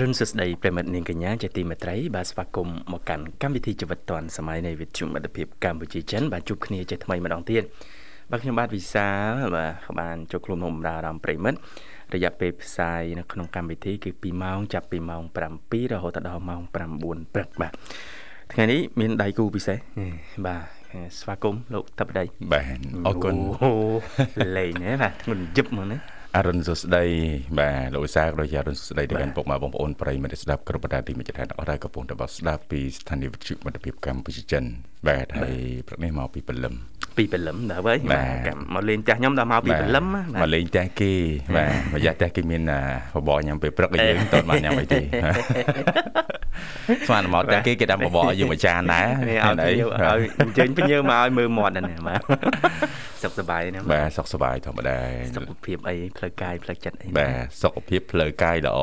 រុនសុស្ដីប្រិមិត្តនាងកញ្ញាជាទីមេត្រីបាទស្វាគមន៍មកកាន់កម្មវិធីជីវិតឌွန်សម័យនៃវិទ្យុមិត្តភាពកម្ពុជាចិនបាទជួបគ្នាជាថ្មីម្ដងទៀតបាទខ្ញុំបាទវិសាលបាទបានចូលខ្លួនមកបម្រើអារម្មណ៍ប្រិមិត្តរយៈពេលផ្សាយនៅក្នុងកម្មវិធីគឺ2ម៉ោងចាប់ពីម៉ោង7រហូតដល់ម៉ោង9ព្រឹកបាទថ្ងៃនេះមានដៃគូពិសេសបាទស្វាគមន៍លោកតបដីបាទអរគុណលេងណាបាទមិនយឹបមកណា អរុនសុស្ដីបាទលោកវិសាក៏ដូចជាអរុនសុស្ដីទៅកាន់ពុកម៉ែបងប្អូនប្រិយមិត្តស្ដាប់គ្រប់ប្រទេសទីមេចិត្តអរកំពុងតែបស្ដាប់ពីស្ថានីយវិទ្យុមិត្តភាពកម្ពុជាចិនបាទហើយព្រឹកនេះមកពីព្រលឹមពីព្រលឹមដល់ហើយបាទមកលេងផ្ទះខ្ញុំដល់មកពីព្រលឹមមកលេងផ្ទះគេបាទរយៈផ្ទះគេមានបបរញ៉ាំពេលព្រឹកយើងតើបានញ៉ាំអីទេ ស្មានមកផ្ទះគេគេដាំបបរយើងមួយចានដែរឲ្យឲ្យអញ្ជើញភ្ញៀវមកឲ្យមើលមាត់ហ្នឹងបាទសុខសប្បាយណាបាទសុខសប្បាយធម្មតាសុខភាពអីផ្លូវកាយផ្លូវចិត្តអីបាទសុខភាពផ្លូវកាយល្អ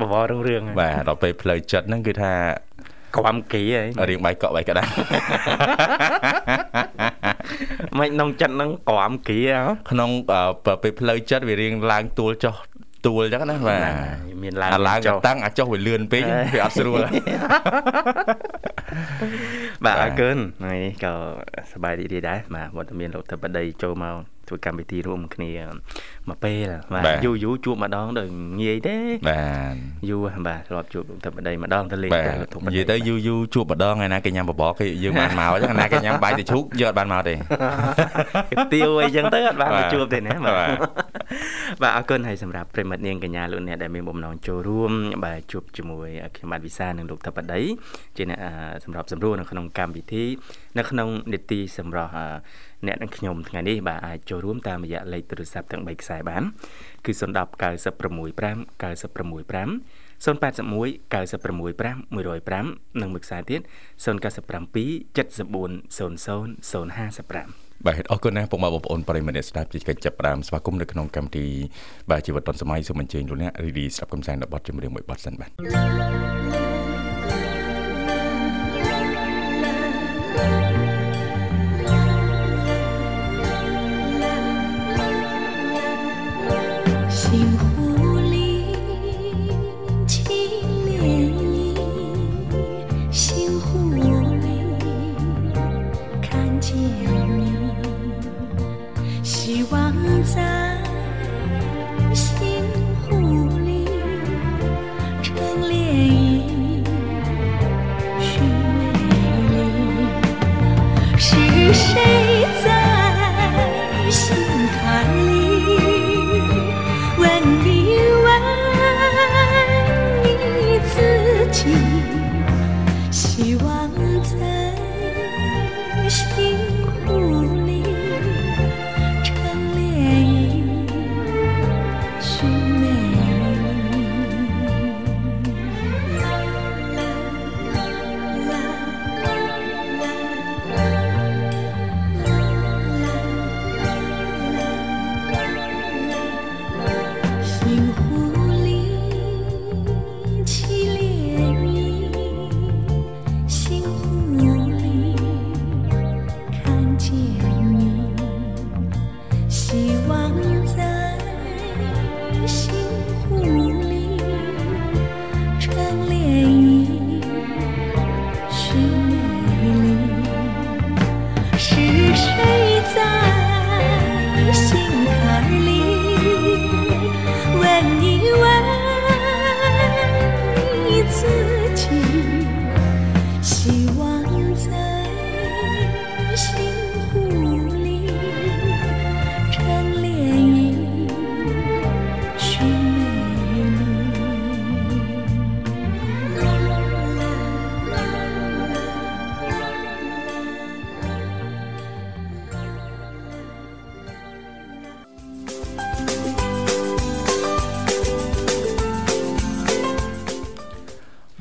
បបររឿងរឿងបាទដល់ពេលផ្លូវចិត្តហ្នឹងគឺថាក្រាំគីហីរៀងបាយកក់បាយកដាមិនក្នុងចិត្តហ្នឹងក្រាំគីក្នុងពេលផ្លូវចិត្តវារៀងឡើងទួលចុះ ទួលអញ្ចឹងណាបាទមានឡើងឡើងតាំងអាចុះវាលឿនពេកវាអត់ស្រួលបាទអរគុណថ្ងៃនេះក៏សប្បាយរីករាយដែរបាទវត្តមានលោកតបដីចូលមក ធ្វើកម្មវិធីរួមគ្នាមួយពេលបាទយូរយូរជួបម្ដងដូចងាយទេបាទយូរបាទធ្លាប់ជួបលោកទឹកបដីម្ដងទៅលេងទៅធុកនិយាយទៅយូរយូរជួបម្ដងថ្ងៃណាគេញ៉ាំបបរគេយើងបានមកអញ្ចឹងណាគេញ៉ាំបាយទៅឈូកយើងអត់បានមកទេទៀវអីចឹងទៅអត់បានមកជួបទេណាបាទបាទអរគុណហើយសម្រាប់ប្រិមិត្តនាងកញ្ញាលោកអ្នកដែលមានបំណងចូលរួមបាទជួបជាមួយខ្ញុំបាទវិសានិងលោកទឹកបដីជាអ្នកសម្រាប់សម្រួលនៅក្នុងកម្មវិធីនៅក្នុងនេតិសម្រាប់ អ្នកនិងខ្ញុំថ្ងៃនេះបាទអាចចូលរួមតាមរយៈលេខទូរស័ព្ទទាំង3ខ្សែបានគឺ010 965 965 081 965 105និងមួយខ្សែទៀត097 74 00 055បាទអរគុណណាស់ពុកម៉ែបងប្អូនប្រិយមិត្តអ្នកស្ដាប់ជាកិច្ចចាប់ផ្ដើមស្វាគមន៍នៅក្នុងកម្មវិធីបាទជីវិតឌុនសម័យសូមអញ្ជើញលោកអ្នករីឌីស្ដាប់កំសាន្តនៅបទចម្រៀងមួយបទសិនបាទ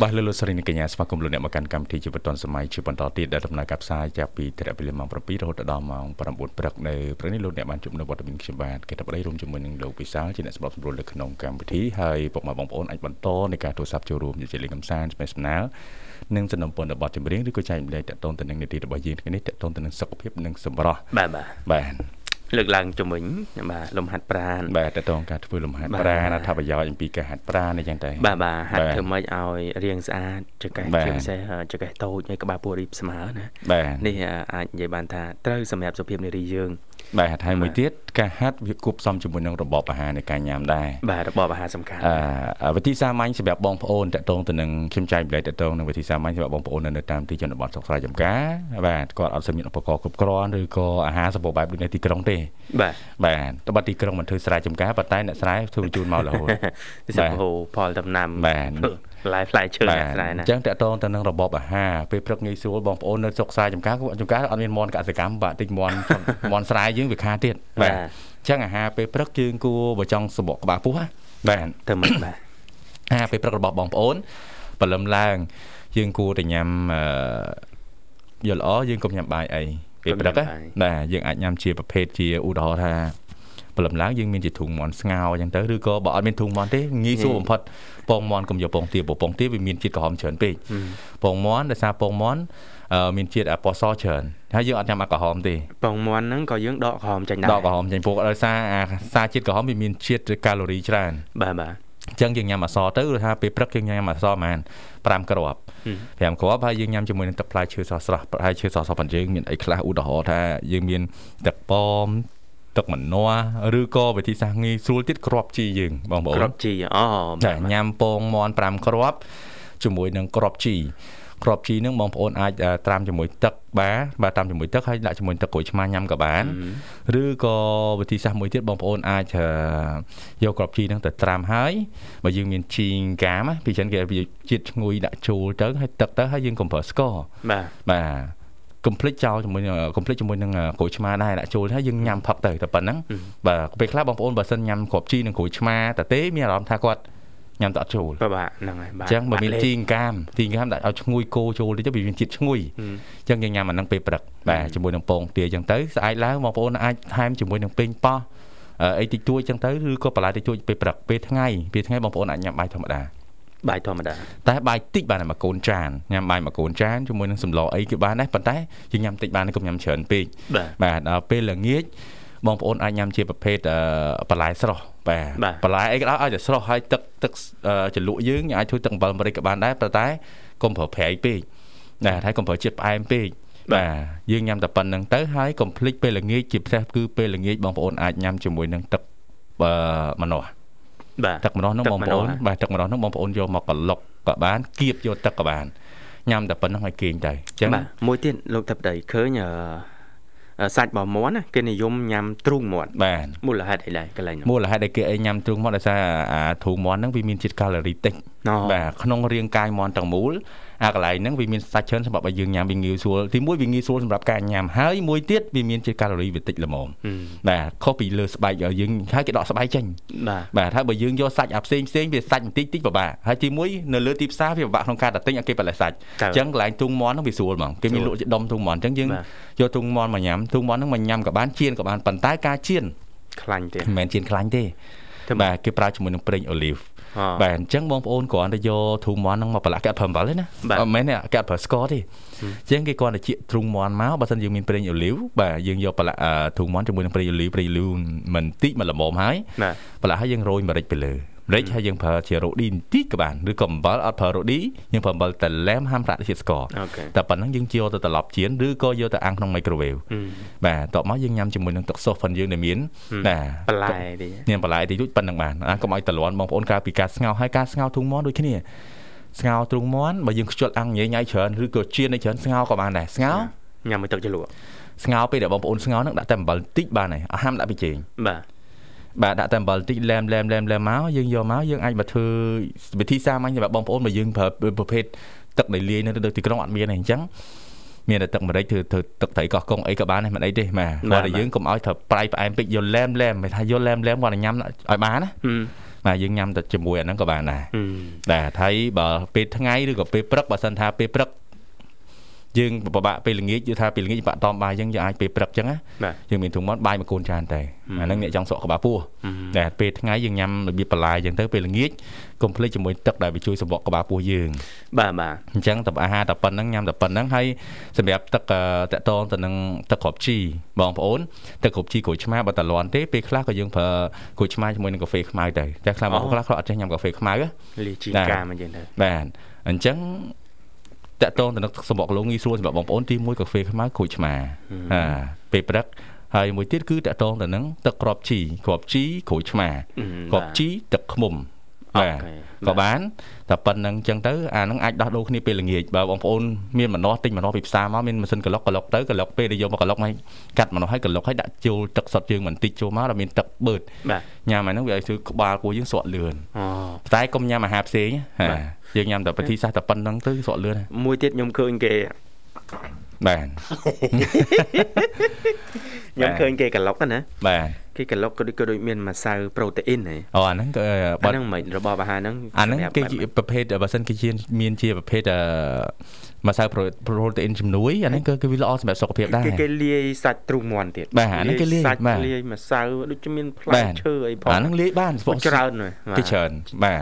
បាទលោកលោកស្រីនិងកញ្ញាស្វាគមន៍លោកអ្នកមកកាន់កម្មវិធីជីវិតឌុនសម័យជាបន្តទៀតដែលដំណើរការផ្សាយចាប់ពីទីរៈពេលម៉ោង7រហូតដល់ម៉ោង9ព្រឹកនៅព្រឹកនេះលោកអ្នកបានជួបនៅវត្តមានខ្ញុំបាទគេតបដីរួមជាមួយនឹងលោកវិសាលជាអ្នកសម្របសម្រួលនៅក្នុងកម្មវិធីហើយពុកម៉ែបងប្អូនអាចបន្តនៃការទូរស័ព្ទចូលរួមជាលេខកំសាន្តស្មែស្នាលនិងសំណពន្ធបទចម្រៀងឬក៏ចែកម្លែកតកតងទៅនឹងនីតិរបស់យើងថ្ងៃនេះតកតងទៅនឹងសុខភាពនិងសម្រស់បាទបាទបាទ លើកឡើងជំវិញបាទលំហាត់ប្រាណបាទតកតងការធ្វើលំហាត់បាទប្រាណអត្ថប្រយោជន៍អំពីការហាត់ប្រាណអីចឹងទៅបាទបាទហាត់បាទធ្វើម៉េចឲ្យរាងស្អាតចង្កេះបាទជាពិសេសចង្កេះតូចហើយក្បាលពោះរីបស្មើណាបាទនេះអាចនិយាយបានថាត្រូវសម្រាប់សុខភាពនារីយើង បាទហើយមួយទៀតការហាត់វាគប់ផ្សំជាមួយនឹងរបបអាហារនៃការញ៉ាំដែរបាទរបបអាហារសំខាន់អឺវិធីសាមញ្ញសម្រាប់បងប្អូនតកតងទៅនឹងខ្ញុំចែកម្លែកតកតងនឹងវិធីសាមញ្ញសម្រាប់បងប្អូននៅតាមទីជនបទស្រុកស្រែចម្ការបាទគាត់អត់សូវមានឧបករណ៍គ្រប់គ្រាន់ឬក៏អាហារសម្បូរបែបដូចនៅទីក្រុងទេបាទបាទតបទីក្រុងមិនធ្វើស្រែចម្ការប៉ុន្តែអ្នកស្រែធ្វើជូនមករហូតពិសេសហូរផលដំណាំបាទធ្វើផ្លែផ្លែឈើបាទអាស្រ័យអណាញ្ចឹងតកតងទៅនឹងរបបអាហារពេលព្រឹកងាយស្រួលបងប្អូននៅស្រុកស្រែចម្ការគាត់ចម្ការអត់មានមន់កសិកម្មបាទតិចមន់មន់ស្រែយើងវាខាតទៀតបាទអញ្ចឹងអាហារពេលព្រឹកយើងគួរបើចង់សបកក្បាលពោះណាបាទទៅមិនបាទអាពេលព្រឹករបស់បងប្អូនព្រលឹមឡើង យើងគួរតែញ៉ាំអឺយល់ល្អយើងកុំញ៉ាំបាយអីពេលព្រឹកណាបាទយើងអាចញ៉ាំជាប្រភេទជាឧទាហរណ៍ថា ព្រលឹមឡើងយើងមានជាធុងមន់ស្ងោរអញ្ចឹងទៅឬក៏បើអត់មានធុងមន់ទេងាយស្រួលបំផុតពងមន់កុំយកពងទាព្រោះពងទាវាមានជាតិក្រហមច្រើនពេកពងមន់ដោយសារពងមន់អឺមានជាតិអពណ៌សច្រើនហើយយើងអត់ញ៉ាំអាក្រហមទេពងមន់ហ្នឹងក៏យើងដកក្រហមចាញ់ដែរដកក្រហមចេញព្រោះដោយសារអាសារជាតិក្រហមវាមានជាតិកាឡូរីច្រើនបាទបាទអញ្ចឹងយើងញ៉ាំអសទៅឬថាពេលព្រឹកយើងញ៉ាំអសប្រហែល5គ្រាប់5គ្រាប់ហើយយើងញ៉ាំជាមួយនឹងទឹកផ្លែឈើស្រស់ស្រស់ផ្លែឈើស្រស់ស្រស់ប៉ុនយើងមានអីខ្លះឧទាហរណ៍ថាយើងមានទឹកប៉ម ទឹកម្នាស់ឬក៏វិធីសាស្ត្រងាយស្រួលទៀតគ្រាប់ជីយើងបងប្អូក្នរបជីអូចាញ៉ាំពងមាន់5គ្រាប់ជាមួយនឹងគ្រាប់ជីគ្រាប់ជីហ្នឹងបងប្អូនអាចអឺត្រាំជាមួយទឹកបាទបាទត្រាំជាមួយទឹកហើយដាក់ជាមួយទឹកក្រូចឆ្មាញ៉ាំក៏បានឬក៏វិធីសាស្ត្រមួយទៀតបងប្អូនអាចអឺយកគ្រាប់ជីហ្នឹងទៅត្រាំហើយបើយើងមានជីងកាមណាពីចឹងគេវាជាតិឈ្ងុយដាក់ចូលទៅហើយទឹកទៅហើយយើងកុំប្រើស្ករបាទបាទ កុំភ្លេចចោលជាមួយនឹងកុំភ្លេចជាមួយនឹងក្រូចឆ្មាដែរដាក់ចូលហើយយើងញ៉ាំផឹកទៅតែប៉ុណ្ណឹងបាទពេលខ្លះបងប្អូនបើសិនញ៉ាំគ្រាប់ជីនិងក្រូចឆ្មាតែទេមានអារម្មណ៍ថាគាត់ញ៉ាំតែអត់ចូលបាទបាទហ្នឹងហើយបាទអញ្ចឹងបើមានបាក់លេខជីងកាមជីងកាមដាក់ឲ្យឈ្ងុយគោចូលតិចទៅវាមានជាតិឈ្ងុយអញ្ចឹងយើងញ៉ាំអាហ្នឹងពេលព្រឹកបាទជាមួយនឹងពងទាអញ្ចឹងទៅស្អែកឡើងបងប្អូនអាចថែមជាមួយនឹងពេញប៉ោះអឺអីតិចតួចអញ្ចឹងទៅឬក៏បន្លែតិចតួចពេលព្រឹកពេលថ្ងៃពេលថ្ងៃបងប្អូនអាចញ៉ាំបាយធម្មតា បាយធម្មតាតែបាយតិចបានតែមួយកូនចានញ៉ាំបាយមួយកូនចានជាមួយនឹងសម្លអីគឺបានដែរប៉ុន្តែយើងញ៉ាំតិចបានទេកុំញ៉ាំច្រើនពេកបាទបាទដល់ពេលល្ងាចបងប្អូនអាចញ៉ាំជាប្រភេទអឺបន្លែស្រស់បាទបាទបន្លែអីក៏ដោយឲ្យតែស្រស់ហើយទឹកទឹកអឺជ្រលក់យើងអាចធ្វើទឹកអំបិលម្រេចក៏បានដែរប៉ុន្តែកុំប្រើប្រៃពេកណាហើយកុំប្រើជាតិផ្អែមពេកបាទយើងញ៉ាំតែប៉ុណ្្នឹងទៅហើយកុំភ្លេចពេលល្ងាចជាពិសេសគឺពេលល្ងាចបងប្អូនអាចញ៉ាំជាមួយនឹងទឹកអឺម្នាស់បា ទទឹកម្នាស់ហ្នឹងទឹបងប្អូនម្នាស់បាទទឹកម្នាស់ហ្នឹងបងប្អូនយកមកក្លុកក៏បានគៀបយកទឹកក៏បានញ៉ាំតែប៉ុណ្្នឹងឲ្យគេងទៅអញ្ចឹងបាទមួយទៀតលោកទឹកដីឃើញអឺអឺសាច់របស់មាន់ណាគេនិយមញ៉ាំទ្រូងមាន់បាទមូលហេតុអីដែរកន្លែងហ្នឹងមូលហេតុដែលគេអីញ៉ាំទ្រូងមាន់ដោយសារអាទ្រូងមាន់ហ្នឹងវាមានជាតិកាឡូរីតិចអូបាទក្នុងរាងកាយមាន់ទាំងមូលអាកន្លែងហ្នឹងវាមានសាច់ច្រើនសម្រាប់ឲ្យយើងញ៉ាំវាងាយស្រួលទីមួយវាងាយស្រួលសម្រាប់ការញ៉ាំហើយមួយទៀតវាមានជាតិកាឡូរីវាតិចល្មមបាទខុសពីលើស្បែកឲ្យយើងហើយគេដកស្បែកចេញបាទបាទហើយបើយើងយកសាច់អាផ្សេងផ្សេងវាសាច់បន្តិចតិចពិបាកហើយទីមួយនៅលើទីផ្សារវាពិបាកក្នុងការតែទិញឲ្យគេបន្លែសាច់អញ្ចឹងកន្លែងទុងមន់ហ្នឹងវាស្រួលហ្មងគេមានលក់ជាដុំទុងមន់អញ្ចឹងយើងយកទុងមន់មកញ៉ាំទុងមន់ហ្នឹងមកញ៉ាំក៏បានជៀនក៏បានប៉ុន្តែការជៀនខ្លាញ់ទៀតមិនមែនជៀនខ្លាញ់ទេធ្វើម៉េចបាទគេប្រើជាមួយនឹងប្រេងអូលីវអូ បាទអញ្ចឹងបងប្អូនគ្រាន់តែយកទ្រូងមន់ហ្នឹងមកប្រឡាក់កាត់ប្រើអំបិលទេណាបាទអត់មែនទេកាត់ប្រើស្ករទេអញ្ចឹងគេគ្រាន់តែជៀកទ្រូងមន់មកបើមិនយើងមានប្រេងអូលីវបាទយើងយកប្រឡាក់អឺទ្រូងមន់ជាមួយនឹងប្រេងអូលីវប្រេងអូលីវមិនតិចមកល្មមហើយបាទប្រឡាក់ហើយយើងរោយម្រេចទៅលើ ម្រេចហើយយើងប្រើជារ៉ូឌីបន្តិចក៏បានឬក៏អំបិលអត់ប្រើរ៉ូឌីយើងប្រើអំបិលតែឡែមហាមប្រាក់ជាតិស្ករអូខេតែប៉ុណ្ណឹងយើងយកទៅត្រឡប់ជៀនឬក៏យកទៅអាំងក្នុងមីក្រូវេវហឹមបាទតបមកយើងញ៉ាំជាមួយនឹងទឹកស៊ុសផងយើងដែលមានណាបន្លែទៀតញ៉ាំបន្លែតិចតួចប៉ុណ្ណឹងបានអាកុំឲ្យតលន់បងប្អូនកាលពីការស្ងោរហើយការស្ងោរទ្រូងមាន់ដូចគ្នាស្ងោរទ្រូងមាន់បើយើងខ្ជិលអាំងញ៉ៃញ៉ៃច្រើនឬក៏ជៀនឲ្យច្រើនស្ងោរក៏បានដែរស្ងោរញ៉ាំមួយទឹកជ្រលក់ស្ងោរពេលដែលបងប្អូនស្ងោរហ្នឹងដាក់តែអំបិលតិចបានហើយអត់ហាមដាក់ប៊ីចេងបាទ បាទដាក់តែអំបិលតិចឡែមឡែមឡែមឡែមមកយើងយកមកយើងអាចមកធ្វើវិធីសាមញ្ញសម្រាប់បងប្អូនបើយើងប្រើប្រភេទទឹកដែលលាយនៅទីក្រុងអត់មានទេអញ្ចឹងមានតែទឹកម្រេចធ្វើធ្វើទឹកត្រីកោះកុងអីក៏បានដែរមិនអីទេបាទគាត់តែយើងកុំឲ្យត្រូវប្រៃផ្អែមពេកយកឡែមឡែមមិនថាយកឡែមឡែមគាត់តែញ៉ាំឲ្យបានណាហឹមបាទយើងញ៉ាំទៅជាមួយអាហ្នឹងក៏បានដែរហឹមបាទហើយបើពេលថ្ងៃឬក៏ពេលព្រឹកបើសិនថាពេលព្រឹក យើងពិបាកពេលល្ងាចយល់ថាពេលល្ងាចបាក់តំបាយយើងយើងអាចពេលព្រឹកអញ្ចឹងណាបាទយើងមានធុងមាត់បាយមួយកូនចានតែអាហ្នឹងអ្នកចង់សក់ក្បាលពោះហឹមតែពេលថ្ងៃយើងញ៉ាំរបៀបបន្លាយអញ្ចឹងទៅពេលល្ងាចកុំភ្លេចជាមួយទឹកដែលវាជួយសម្បកក្បាលពោះយើងបាទបាទអញ្ចឹងតែអាហារតែប៉ុណ្្នឹងញ៉ាំតែប៉ុណ្្នឹងហើយសម្រាប់ទឹកអឺតកតងទៅនឹងទឹកគ្រាប់ជីបងប្អូនទឹកគ្រាប់ជីក្រូចឆ្មាបើតលាន់ទេពេលខ្លះក៏យើងប្រើក្រូចឆ្មាជាមួយនឹងកាហ្វេខ្មៅទៅតែខ្លះបងប្អូនខ្លះគាត់អត់ចេះញ៉ាំកាហ្វេខ្មៅហ៎លីជីបាទកាមកយើងទៅបាទអញ្ចឹង តកតងទៅនឹងសម្បកគីឡូងាយស្រួលសម្រាប់បងប្អូនទី1កាហ្វេខ្មៅក្រូចឆ្មាអាពេលព្រឹកហើយមួយទៀតគឺតកតងទៅនឹងទឹកគ្រាប់ជីគ្រាប់ជីក្រូចឆ្មាហឹមគ្រាប់ជីទឹកឃ្មុំអូ បាទខេក៏បានតែប៉ុណ្្នឹងអញ្ចឹងទៅអាហ្នឹងអាចដោះដូរគ្នាពេលល្ងាចបើបងប្អូនមានម្នាស់ទិញម្នាស់ពីផ្សារមកមានម៉ាស៊ីនកឡុកកឡុកទៅកឡុកពេលដែលយកមកកឡុកមកកាត់ម្នាស់ឲ្យកឡុកឲ្យដាក់ចូលទឹកសុទ្ធយើងបន្តិចចូលមកដល់មានទឹកបឺតបាទញ៉ាំអាហ្នឹងវាឲ្យជួយក្បាលពោះយើងស្រក់លឿនអូតែកុំញ៉ាំអាហារផ្សេងបាទណាយើងញ៉ាំតែប្រទីសាសតែប៉ុណ្្នឹងទៅស្រក់លឿនណាមួយទៀតខ្ញុំឃើញគេបាទខ្ញុំឃើញគេក្លុកហ្នឹងណាបាទ គេក្លុកក៏ដូចក៏ដូចមានម្សៅប្រូតេអ៊ីនហ៎អូអាហ្នឹងក៏អាបាត់ហ្នឹងមិនរបបអាហារហ្នឹងអាហ្នឹងសម្រាប់គេបាត់ជាប្រភេទបើសិនគេជាមានជាប្រភេទអឺម្សៅប្រូប្រូតេអ៊ីនជំនួយអាហ្នឹងគឺគឺវាល្អសម្រាប់សុខភាពដែរគេគេលាយសាច់ទ្រូងមាន់ទៀតបាទអាហ្នឹងគេលាយសាច់បាទលាយម្សៅដូចជាមានផ្លែបាទឈើអីផងអាហ្នឹងលាយបានពួកច្រើនណាស់បាទគេច្រើនបាទ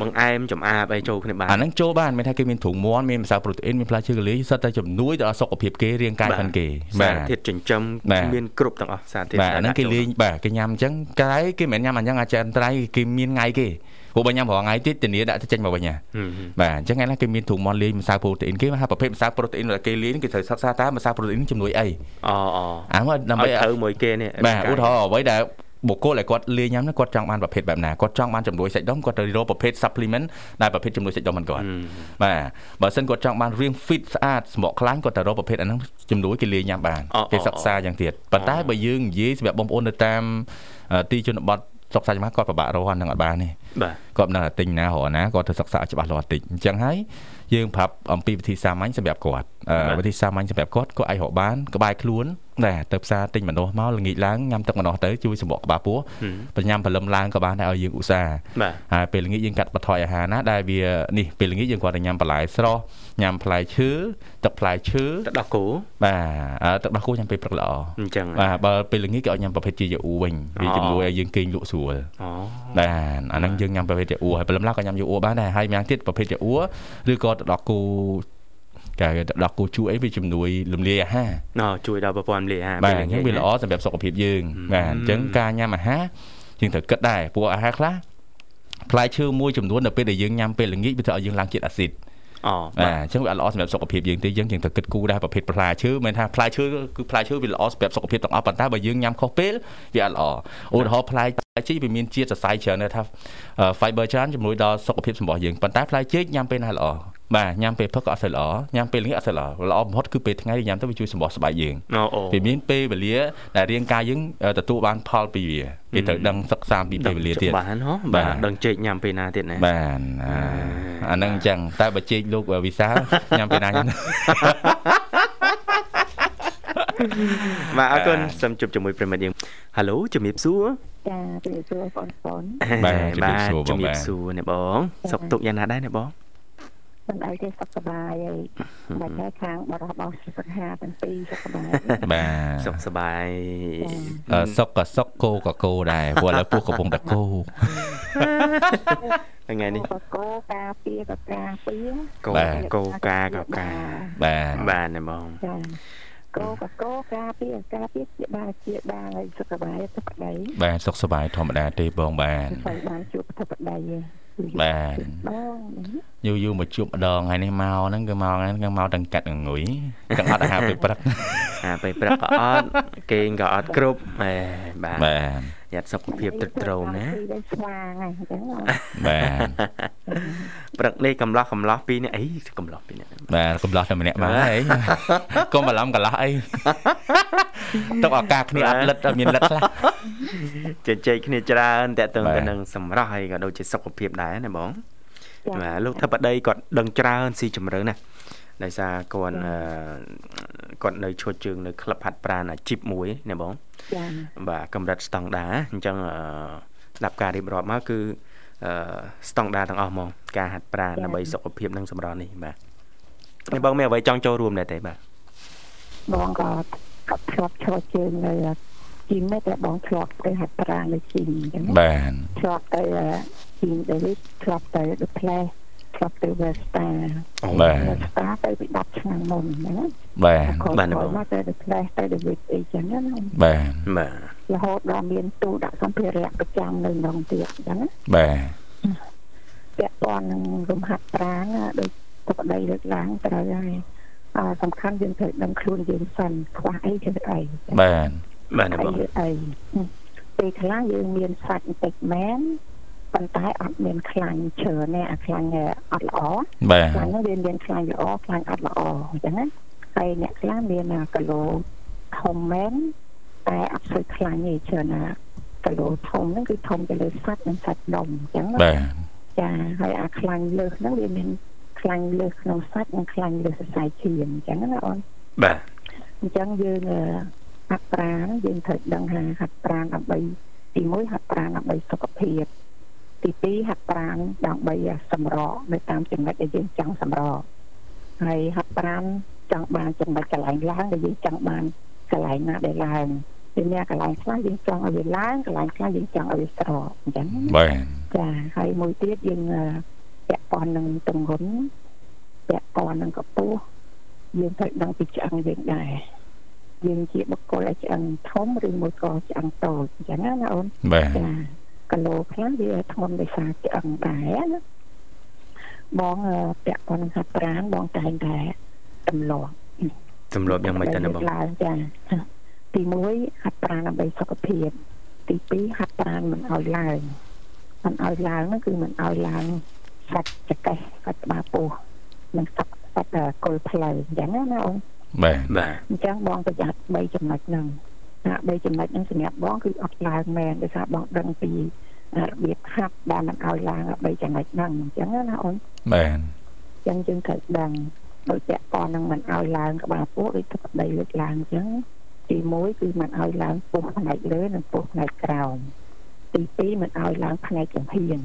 បង្អែមចំអាបអីចូលគ្នាបានអាហ្នឹងចូលបានមានថាគេមានទ្រូងមាន់មានម្សៅប្រូតេអ៊ីនមានផ្លែឈើកលីសិតតែជំនួយដល់សុខភាពគេរាងកាយផងគេសារធាតុចិញ្ចឹមបាទមានគ្រប់ទាំងអស់សារធាតុបាទអាហ្នឹងគេលេងបាទគេញ៉ាំអញ្ចឹងក្រៃគេមិនមែនញ៉ាំអញ្ចឹងអាចារ្យត្រៃគេមានថ្ងៃគេព្រោះបើញ៉ាំរាល់ថ្ងៃទៀតធានាដាក់ទៅចេញមកវិញណាហឹមបាទអញ្ចឹងថ្ងៃណាគេមានទ្រូងមាន់លាយម្សៅប្រូតេអ៊ីនគេថាប្រភេទម្សៅប្រូតេអ៊ីនដែលគេលាយនេះគេត្រូវសិក្សាតើម្សៅប្រូតេអ៊ីនជំនួយអីអូអូអាមកដើម្បីឲ្យត្រូវមួយគេនេះបាទឧទាហរណ៍អ្វីដែល បុគ្គលដែលគាត់លាយញ៉ាំហ្នឹងគាត់ចង់បានប្រភេទបែបណាគាត់ចង់បានជំនួយសាច់ដុំគាត់ទៅរកប្រភេទ supplement ដែលប្រភេទជំនួយសាច់ដុំមិនគាត់ហឹមបាទបើសិនគាត់ចង់បានរាង fit ស្អាតសម្បកខ្លាញ់គាត់ទៅរកប្រភេទអាហ្នឹងជំនួយគេលាយញ៉ាំបានអូគេសិក្សាយ៉ាងទៀតប៉ុន្តែបើយើងនិយាយសម្រាប់បងប្អូននៅតាមអឺទីជនបទ ស្រុកសាច់ម៉ាគាត់ពិបាករកអាហ្នឹងអត់បានទេបាទគាត់មិនដឹងថាទិញណារកណាគាត់ទៅសិក្សាឲ្យច្បាស់លាស់តិចអញ្ចឹងហើយយើងប្រាប់អំពីវិធីសាមញ្ញសម្រាប់គាត់អឺវិធីសាមញ្ញសម្រាប់គាត់គាត់អាចរកបានក្បែរខ្លួនដែរទៅផ្សារទិញម្នាស់មកល្ងាចឡើងញ៉ាំទឹកម្នាស់ទៅជួយសម្បកក្បាលពោះហឹមបញ្ញាំព្រលឹមឡើងក៏បានដែរឲ្យយើងឧស្សាហ៍បាទហើយពេលល្ងាចយើងកាត់បន្ថយអាហារណាដែលវានេះពេលល្ងាចយើងគាត់តែញ៉ាំបន្លែស្រស់ញ៉ាំផ្លែឈើទឹកផ្លែឈើទឹកដោះគោបាទអឺទឹកដោះគោញ៉ាំពេលព្រឹកល្អអញ្ចឹងបាទបើពេលល្ងាចគេឲ្យញ៉ាំប្រភេទជាយអ៊ូវិញវាអូជំនួយឲ្យយើងគេងលក់ស្រួលអូបាទអាហ្នឹងយើងញ៉ាំប្រភេទជាអ៊ូហើយព្រលឹមឡើងក៏ញ៉ាំយអ៊ូបានដែរហើយម្យ៉ាងទៀតប្រភេទជាអ៊ូឬក៏ទឹកដោះគោគេហៅទឹកដោះគោជូរអីវាជំនួយលំលាយអាហារណជួយដល់ប្រព័ន្ធលាយអាហារបាទពេលអល្ញ្ចឹងាងចវាល្អសម្រាប់សុខភាពយើងបាទអញ្ចឹងការញ៉ាំអាហារយើងត្រូវគិតដែរព្រោះអាហារខ្លះផ្លែឈើមួយចំនួននៅពេលដែលយើងញ៉ាំពេលល្ងាចវាធ្វើឲ្យយើងឡើងជាតិអាស៊ីតអូ បាទបាទអញ្ចឹងវាអត់ល្អសម្រាប់សុខភាពយើងទេយើងយើងត្រូវគិតគូរដែរប្រភេទផ្លែឈើមិនថាផ្លែឈើគឺផ្លែឈើវាល្អសម្រាប់សុខភាពទាំងអស់ប៉ុន្តែបើយើងញ៉ាំខុសពេលវាអត់ល្អឧទាហរណ៍ផ្លែជីវាមានជាតិសរសៃច្រើនណាស់ថា fiber ច្រើនជំនួយដល់សុខភាពសម្រស់យើងប៉ុន្តែផ្លែចេកញ៉ាំពេលណាល្អ បាទញ៉ាំពេលព្រឹកក៏អត់សូវល្អញ៉ាំពេលល្ងាចអត់សូវល្អល្អបំផុតគឺពេលថ្ងៃញ៉ាំទៅវាជួយសម្រស់ស្បែកយើងអូអូវាមានពេលវេលាដែលរាងកាយយើងទទួលបានផលពីវាគេត្រូវដឹងសិក្សាពីពេលវេលាទៀតបានហ៎បាបាទទដឹងជែកញ៉ាំពេលណាទៀតណាបាទអាអាហ្នឹងអញ្ចឹងតែបើជែកលោកវិសាលញ៉ាំពេលណាញ៉ាំបាទអរគុណសូមជួបជាមួយប្រិមិត្តយើង Halo ជំរាបសួរចាជំរាបសួរបងប្អូនបាទជំរាបសួរបងជំរាបាទបសួរអ្នកបងសុខទុក្ខយ៉ាងណាដែរអ្នកបង មិនអីទេសុខសប្បាយហើយមិនតែខាងបរិបទសុខហាទាំងពីរសុខសប្បាយបាទសុខសប្បាយអឺសុកក៏សុកគោក៏គោដែរព្រោះឥឡូវពោះកំពុងតែគោថ្ងៃនេះក៏កោការពារក៏ការពារកោកោកាកោកាបាទបាទអ្នកបងចាកោក៏កោការពារការពារជាបានជាបានហើយសុខសប្បាយសុខប្តីបាទសុខសប្បាយធម្មតាទេបងបាទស្អីបានជួបសុខប្តីទេ បាទបងយូរយូរមកជួបម្ដងហើយនេះមកហ្នឹងគឺមកហ្នឹងគឺមកទាំងកាត់ងងុយទាំងអត់អាហារពេលព្រឹកអាពេលព្រឹកក៏អត់គេងក៏អត់គ្រប់អេបាទបាទ យ៉ាត់សុខភាពត្រឹមត្រូវណាពីស្វាងហើយអញ្ចឹងបាទព្រឹកនេះកំឡោះកំឡោះពីរនេះអីកំឡោះពីរនេះបាទកំឡោះតែម្នាក់មកហើយកុំបន្លំកន្លោះអីទុកឱកាសគ្នាអត់លិតអត់មានលិតខ្លះជជែកគ្នាច្រើនតើតឹងបាទទៅនឹងសម្រស់ហើយក៏ដូចជាសុខភាពដែរណាបងចាបាទលោកថាបតីគាត់ដឹងច្រើនស៊ីជម្រៅណាស់ ដោយសារគាត់អឺគាត់នៅឈរជើងនៅក្លឹបហាត់ប្រាណអាជីពមួយណាបងចាបាទកម្រិតស្តង់ដារអញ្ចឹងអឺស្ដាប់ការរៀបរាប់មកគឺអឺស្តង់ដារទាំងអស់ហ្មងការហាត់ប្រាណដើម្បីសុខភាពនិងសម្រស់នេះបាទហើយបងមានអ្វីចង់ចូលរួមដែរទេបាទបងក៏ក៏ធ្លាប់ឈរជើងនៅជីមតែបងធ្លាប់ទៅហាត់ប្រាណនៅជីមអញ្ចឹងបាទធ្លាប់ទៅជីមដេវីតធ្លាប់ទៅទៅផ្លែ ធ្លាប់ទៅ Vesta បាទ Vesta ទៅពី10ឆ្នាំមុនណាបាទបាទបងមកទៅទៅផ្លែទៅ David អីចឹងណាបាទបាទរហូតដល់មានទូដាក់សម្ភារៈប្រចាំនៅក្នុងទៀតអញ្ចឹងណាបាទពាក់ព័ន្ធនឹងរំហាត់ប្រាណដូចទុកដីលើកឡើងត្រូវហើយអឺសំខាន់យើងត្រូវដឹងខ្លួនយើងសិនខ្វះអីគឺអីបាទបាទបងអីពេលខ្លះយើងមានសាច់បន្តិចមែន ប៉ុន្តែអត់មានខ្លាញ់ច្រើនទេអាខ្លាញ់អត់ល្អបាទខ្លាញ់ហ្នឹងវាមានខ្លាញ់ល្អខ្លាញ់អត់ល្អអញ្ចឹងណាហើយអ្នកខ្លះមានគីឡូធំមែនតែអត់សូវខ្លាញ់ទេច្រើនណាគីឡូធំហ្នឹងគឺធំទៅលើសាច់និងសាច់ដុំអញ្ចឹងបាទចាហើយអាខ្លាញ់លើសហ្នឹងវាមានខ្លាញ់លើសក្នុងសាច់និងខ្លាញ់លើសសរសៃឈាមអញ្ចឹងណាអូនបាទអញ្ចឹងយើងហាត់ប្រាណយើងត្រូវដឹងថាហាត់ប្រាណដើម្បីទី1ហាត់ប្រាណដើម្បីសុខភាព ទី2ហាត់ប្រាណដើម្បីសម្រកនៅតាមចំណុចដែលយើងចង់សម្រកហើយហាត់ប្រាណចង់បានចំណុចកន្លែងឡើងដែលយើងចង់បានកន្លែងណាដែលឡើងពីអ្នកកន្លែងខ្លះយើងចង់ឲ្យវាឡើងកន្លែងខ្លះយើងចង់ឲ្យវាស្រកអញ្ចឹងបាទចាហើយមួយទៀតយើងពាក់ព័ន្ធនឹងទម្ងន់ពាក់ព័ន្ធនឹងកម្ពស់យើងត្រូវដឹងពីឆ្អឹងយើងដែរយើងជាបុគ្គលដែលឆ្អឹងធំឬមួយក៏ឆ្អឹងតូចអញ្ចឹងណាអូនបាទចា គីឡូខ្លះវាធ្ងន់ដោយសារឆ្អឹងដែរណាបងពាក់ព័ន្ធនឹងហាត់ប្រាណបងតែងតែទម្លាប់ទម្លាប់យ៉ាងម៉េចទៅណាបងឡើងចាទី1ហាត់ប្រាណដើម្បីសុខភាព ទី2ហាត់ប្រាណមិនឲ្យឡើងមិនឲ្យឡើងនោះគឺមិនឲ្យឡើងសាច់ចកេះសាច់ក្បាលពោះនិងសាច់សាច់គល់ផ្លូវអញ្ចឹងណាអូនបាទបាទអញ្ចឹងបងប្រយ័ត្ន3ចំណុចហ្នឹង ថា3ចំណុចហ្នឹងសម្រាប់បងគឺអត់ឡើងមែនដោយសារបងដឹងពីរបៀបហាត់ដែលមិនឲ្យឡើង3ចំណុចហ្នឹងអញ្ចឹងណាអូនបាទអញ្ចឹងយើងត្រូវដឹងដោយពាក់ព័ន្ធនឹងមិនឲ្យឡើងក្បាលពោះដូចទឹកដីលើកឡើងអញ្ចឹងទី1គឺមិនឲ្យឡើងពោះផ្នែកលើនិងពោះផ្នែកក្រោមទី2មិនឲ្យឡើងផ្នែកចំហៀន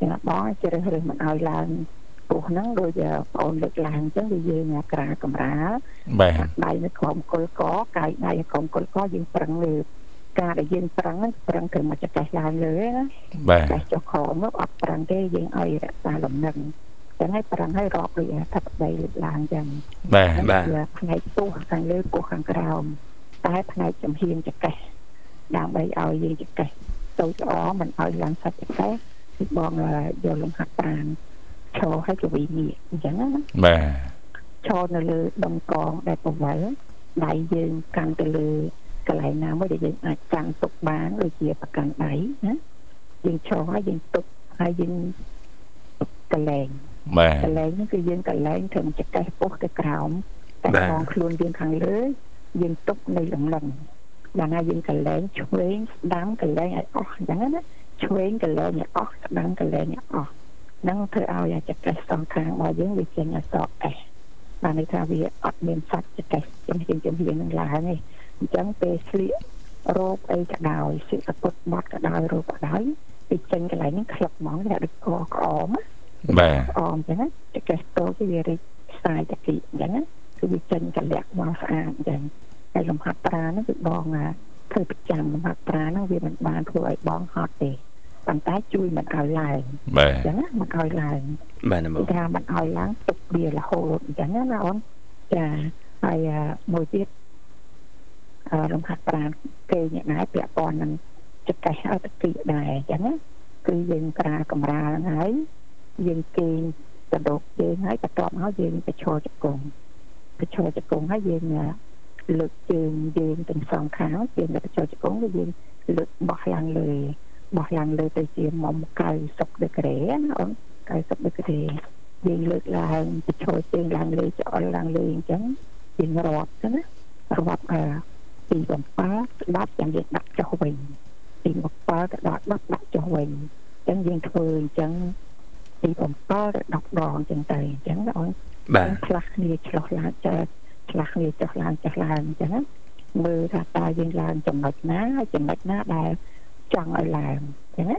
ចឹងបងជ្រើសរើសមិនឲ្យឡើង ពោះហ្នឹងដូចបងអូនលើកឡើងអញ្ចឹងវាយើងក្រាកម្រាលបាទដៃនៅក្រោមគល់កកាយដៃក្រោមគល់កយើងប្រឹងលើការដែលយើងប្រឹងហ្នឹងប្រឹងទៅមកចកេះឡើងលើណាបាទចកេះចុះក្រោមមកអត់ប្រឹងទេយើងឲ្យរក្សាលំនឹងចឹងហើយប្រឹងឲ្យរាប់ដូចថាប្តីលើកឡើងចឹងបាទបាទផ្នែកពោះខាងលើពោះខាងក្រោមតែផ្នែកចំហៀងចកេះដើម្បីឲ្យយើងចកេះទៅល្អមិនឲ្យឡើងសាច់ចកេះគឺបងយកលំហាត់ប្រាណ ឈរឲ្យកវីនេះអញ្ចឹងណាបាទឈរនៅលើដុំកងដែលប្រវល់ដៃយើងកាន់ទៅលើកន្លែងណាមួយដែលយើងអាចកាន់ទុកបានដូចជាប្រកាន់ដៃណាយើងឈរហើយយើងទុកហើយយើងកលែងបាទកលែងនេះគឺយើងកលែងត្រឹមចកេះពោះទៅក្រោមតែផងខ្លួនយើងខាងលើយើងទុកនៅលំលឹងដល់ណាយើងកលែងឆ្វេងស្ដាំកលែងឲ្យអស់អញ្ចឹងណាឆ្វេងកលែងឲ្យអស់ស្ដាំកលែងឲ្យអស់ នឹងធ្វើឲ្យអាចកេះសងខាងរបស់យើងវាចេញអសអេះបានន័យថាវាអត់មានសាច់ចកេះចឹងជាជំនាញនឹងឡើងទេអញ្ចឹងពេលស្លៀករោបអីក៏ដោយសិកពុតបត់ក៏ដោយរោបក៏ដោយវាចេញកន្លែងហ្នឹងក្លឹបហ្មងវាដូចកក្អមបាទអមចឹងចកេះតូចវារីកខ្សែតគីអញ្ចឹងគឺវាចេញកលៈមកស្អាតអញ្ចឹងហើយលំហាត់ប្រាហ្នឹងគឺបងធ្វើប្រចាំលំហាត់ប្រាហ្នឹងវាមិនបានធ្វើឲ្យបងហត់ទេ ប៉ុន្តែជួយមិនឲ្យឡើងបាទអញ្ចឹងមិនឲ្យឡើងបាទមកថាមិនឲ្យឡើងទុកវារហូតអញ្ចឹងណាអូនចាហើយមួយទៀតអឺរំហាត់ប្រាណគេអ្នកណាពាក់ព័ន្ធនឹងចកេះអត់ទីដែរអញ្ចឹងណាគឺយើងក្រាកម្រាលហ្នឹងហើយយើងគេងកណ្ដោកយើងហើយបន្ទាប់មកយើងទៅឈរជង្គង់ទៅឈរជង្គង់ហើយយើងលើកជើងយើងទាំងសងខាងយើងទៅឈរជង្គង់យើងលើកបោះឡើងលើ បោះឡើងលើទៅជាមុំ90ដឺក្រេណាអូន90ដឺក្រេយើងលើកឡើងទៅឈរជើងឡើងលើច្អល់ឡើងលើអញ្ចឹងយើងរាប់ទៅណារាប់អឺពីបំផាស្ដាប់ចាំយើងដាក់ចុះវិញពីបំផាទៅដល់10ដាក់ចុះវិញអញ្ចឹងយើងធ្វើអញ្ចឹងពី7ទៅ10ដងអញ្ចឹងទៅអញ្ចឹងអូនបាទឆ្លាស់គ្នាឆ្លោះឡើងចើឆ្លាស់គ្នាចុះឡើងចុះឡើងអញ្ចឹងមើលថាតើយើងឡើងចំណុចណាហើយចំណុចណាដែល ចង់ឲ្យឡើងចឹងណា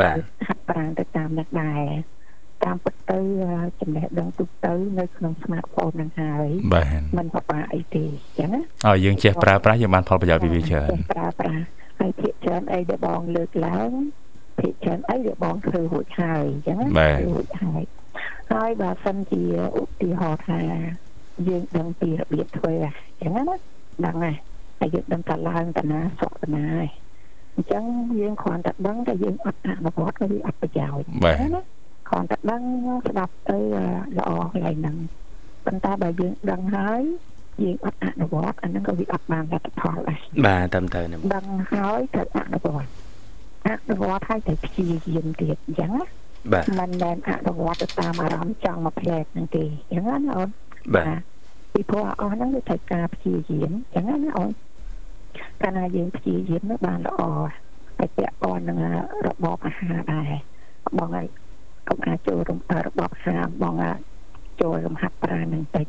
បាទហាត់ប្រាណទៅតាមនេះដែរតាមពិតទៅចំណេះដឹងទូទៅនៅក្នុង smartphone ហ្នឹងហើយបាទมันពិបាកអីទេចឹងណាឲ្យយើងចេះប្រើប្រាស់យើងបានផលប្រយោជន៍ពីវាច្រើនចេះប្រើប្រាស់ហើយភាគច្រើនអីដែលបងលើកឡើងភាគច្រើនអីដែលបងធ្វើរួចហើយអញ្ចឹងណាបាទធ្វើរួចហើយហើយបើសិនជាឧទាហរណ៍ថាយើងដឹងពីរបៀបធ្វើអញ្ចឹងណាដឹងហើយហើយយើងដឹងតាឡើងតាណាសុខតាណាហើយ អញ្ចឹងយើងគ្រាន់តែដឹងតែយើងអត់អនុវត្តក៏វាអត់ប្រយោជន៍បាទណាគ្រាន់តែដឹងស្ដាប់ទៅល្អកន្លែងហ្នឹងប៉ុន្តែបើយើងដឹងហើយយើងអត់អនុវត្តអាហ្នឹងក៏វាអត់បានលទ្ធផលដែរបាទតាមទៅណាបងដឹងហើយត្រូវអនុវត្តអនុវត្តហើយត្រូវព្យាយាមទៀតអញ្ចឹងណាបាទមិនមែនអនុវត្តទៅតាមអារម្មណ៍ចង់មកផ្លែកហ្នឹងទេអញ្ចឹងណាអូនបាទពីព្រោះអស់ហ្នឹងវាត្រូវការព្យាយាមអញ្ចឹងណាអូន កាលណាយើងព្យាយាមនោះបានល្អហើយពាក់ព័ន្ធនឹងរបបអាហារដែរបងហើយកុំអាចចូលរំរបបអាហារបងអាចចូលរំហាត់ប្រាណនឹងតិច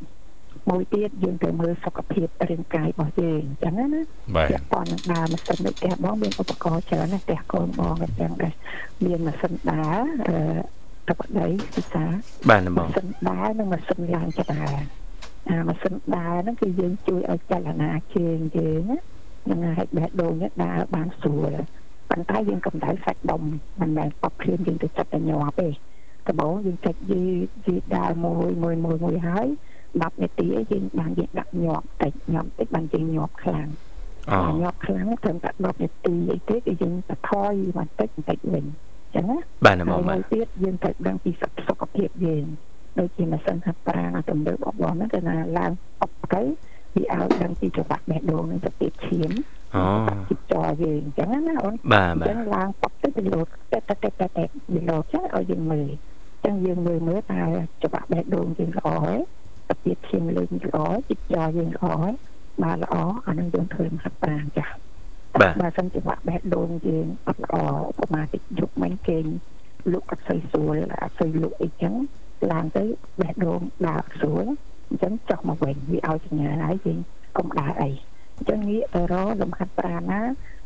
មួយទៀតយើងត្រូវមើលសុខភាពរាងកាយរបស់យើងអញ្ចឹងណាបាទពាក់ព័ន្ធនឹងដើរម៉ាស៊ីនដូចផ្ទះបងមានឧបករណ៍ច្រើនណាស់ផ្ទះកូនបងក៏ទាំងដែរមានម៉ាស៊ីនដើរអឺតបដីពិសាបាទណាបងម៉ាស៊ីនដើរនិងម៉ាស៊ីនឡើងចដើរអាម៉ាស៊ីនដើរហ្នឹងគឺយើងជួយឲ្យចលនាជើងយើងណាហ្នឹងហើយបេះដូងនេះដើរបានស្រួលប៉ុន្តែយើងកម្ដៅសាច់ដុំមិនមែនបបភ្លាមយើងទៅចិត្តតែញាប់ទេដំបូងយើងចុចយីយីដើរមួយមួយមួយមួយហើយ10នាទីឯងយើងបានយើងដាក់ញាប់តិចញាប់តិចបានយើងញាប់ខ្លាំងអូអាញាប់ខ្លាំងត្រឹមតែ10នាទីអីទេគឺយើងទៅថយបន្តិចបន្តិចវិញអញ្ចឹងណាបាទណាបហើងយបាមួយទទៀតយើងត្រូវដឹងពីសុខភាពយើងដូចជាម៉ាស៊ីនហាត់ប្រាណអាទំនើបរបស់បងហ្នឹងគឺថាឡើងអុកទៅ វាឲ្យដឹងពីចង្វាក់បេះដូងនិងសភាពឈាមអូជីចរយើងអញ្ចឹងណាអូនបាទអញ្បាចឹទងឡើងប៉ុកទៅវាលោតតែតែតែតែតែវាលោតចឹងឲ្យយើងមើលអញ្ចឹងយើងមើលមើលថាចង្វាក់បេះដូងយើងល្អហើយសភាពឈាមលើយើងល្អជីចរយើងល្អហើយបាទល្អអានឹងយើងធ្វើហាត់ប្រាណចាស់បាទបើសិនជាបាក់បេះដូងយើងអត់ល្អឧបមាតិចយប់មិញគេងលក់អត់សូវស្រួលអត់សូវលក់អីចឹងឡើងទៅបេះដូងដើរអត់ស្រួល អញ្ចឹងចុះមកវិញវាឲ្យសញ្ញាហើយយើងកុំដើរអីអញ្ចឹងងាកទៅរកលំហាត់ប្រាណណា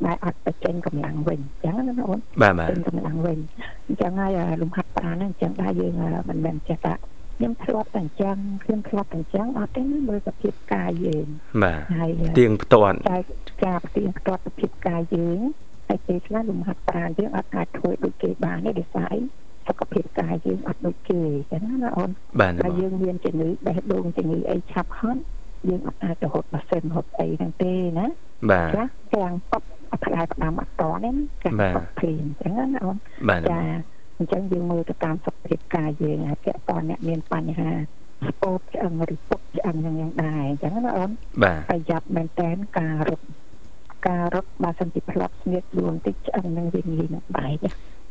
ដែលអត់បញ្ចេញកម្លាំងវិញអញ្ចឹងណាអូនបាទបាទពេញកម្លាំងវិញអញ្ចឹងហើយអាលំហាត់ប្រាណហ្នឹងអញ្ចឹងដែរយើងមិនមែនចេះតែខ្ញុំធ្លាប់តែអញ្ចឹងខ្ញុំធ្លាប់តែអញ្ចឹងអត់ទេណាមើលសភាពកាយយើងបាទហើយទៀងផ្ទាត់តែការប្រទៀងផ្ទាត់សភាពកាយយើងហើយពេលខ្លះលំហាត់ប្រាណយើងអត់អាចធ្វើដូចគេបានទេដោយសារអី សុខភាពកាយយើងអត់ដូចគេអញ្ចឹងណាអូនបាទណាហើយបងយើងមានជំងឺបេះដូងជំងឺអីឆាប់ហត់យើងអត់អាចទៅរត់ម៉ាស៊ីនរត់អីហ្នឹងទេណាបាទចាទាំងពប់អត់ផ្ដាយផ្ដាំអត់តនេះចាបាទពប់ភ្លាមអញ្ចឹងណាអូនបាទណាចាអញ្ចឹងយើងមើលទៅតាមសុខភាពកាយយើងហើយពាក់ព័ន្ធអ្នកមានបញ្ហាស្ពោតឆ្អឹងឬពុកឆ្អឹងយ៉ាងយ៉ាងដែរអញ្ចឹងណាអូនបាទប្រយ័ត្នមែនតើការរត់ការរត់បើសិនជាផ្លាប់ស្ងៀតខ្លួនតិចឆ្អឹងនឹងវាងាយនឹងបែក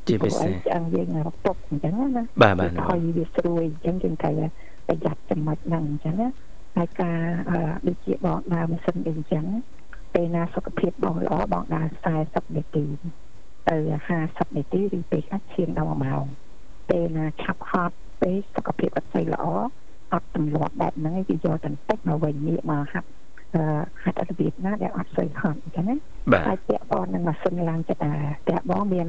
ជាពិសេសឆ្អឹងយើងរពុកអញ្ចឹងណាបាទបាទណាថយវាស្រួយអញ្ចឹងយើងត្រូវប្រយ័ត្នចំណុចហ្នឹងអញ្ចឹងណាហើយការអឺដូចជាបងដើរម៉ាស៊ីនអីអញ្ចឹងពេលណាសុខភាពបងល្អបងដើរ40នាទីទៅ50នាទីឬពេលខ្លះឈានដល់1ម៉ោងពេលណាឆាប់ហត់ពេលសុខភាពអត់សូវល្អអត់ទម្លាប់បែបហ្នឹងឯងវាយកតែបន្តិចមកវិញងាកមកហាត់អឺហាត់របៀបណាដែលអត់សូវហត់អញ្ចឹងណាបាទហើយពាក់ព័ន្ធនឹងម៉ាស៊ីនឡើងចតាតែបងមាន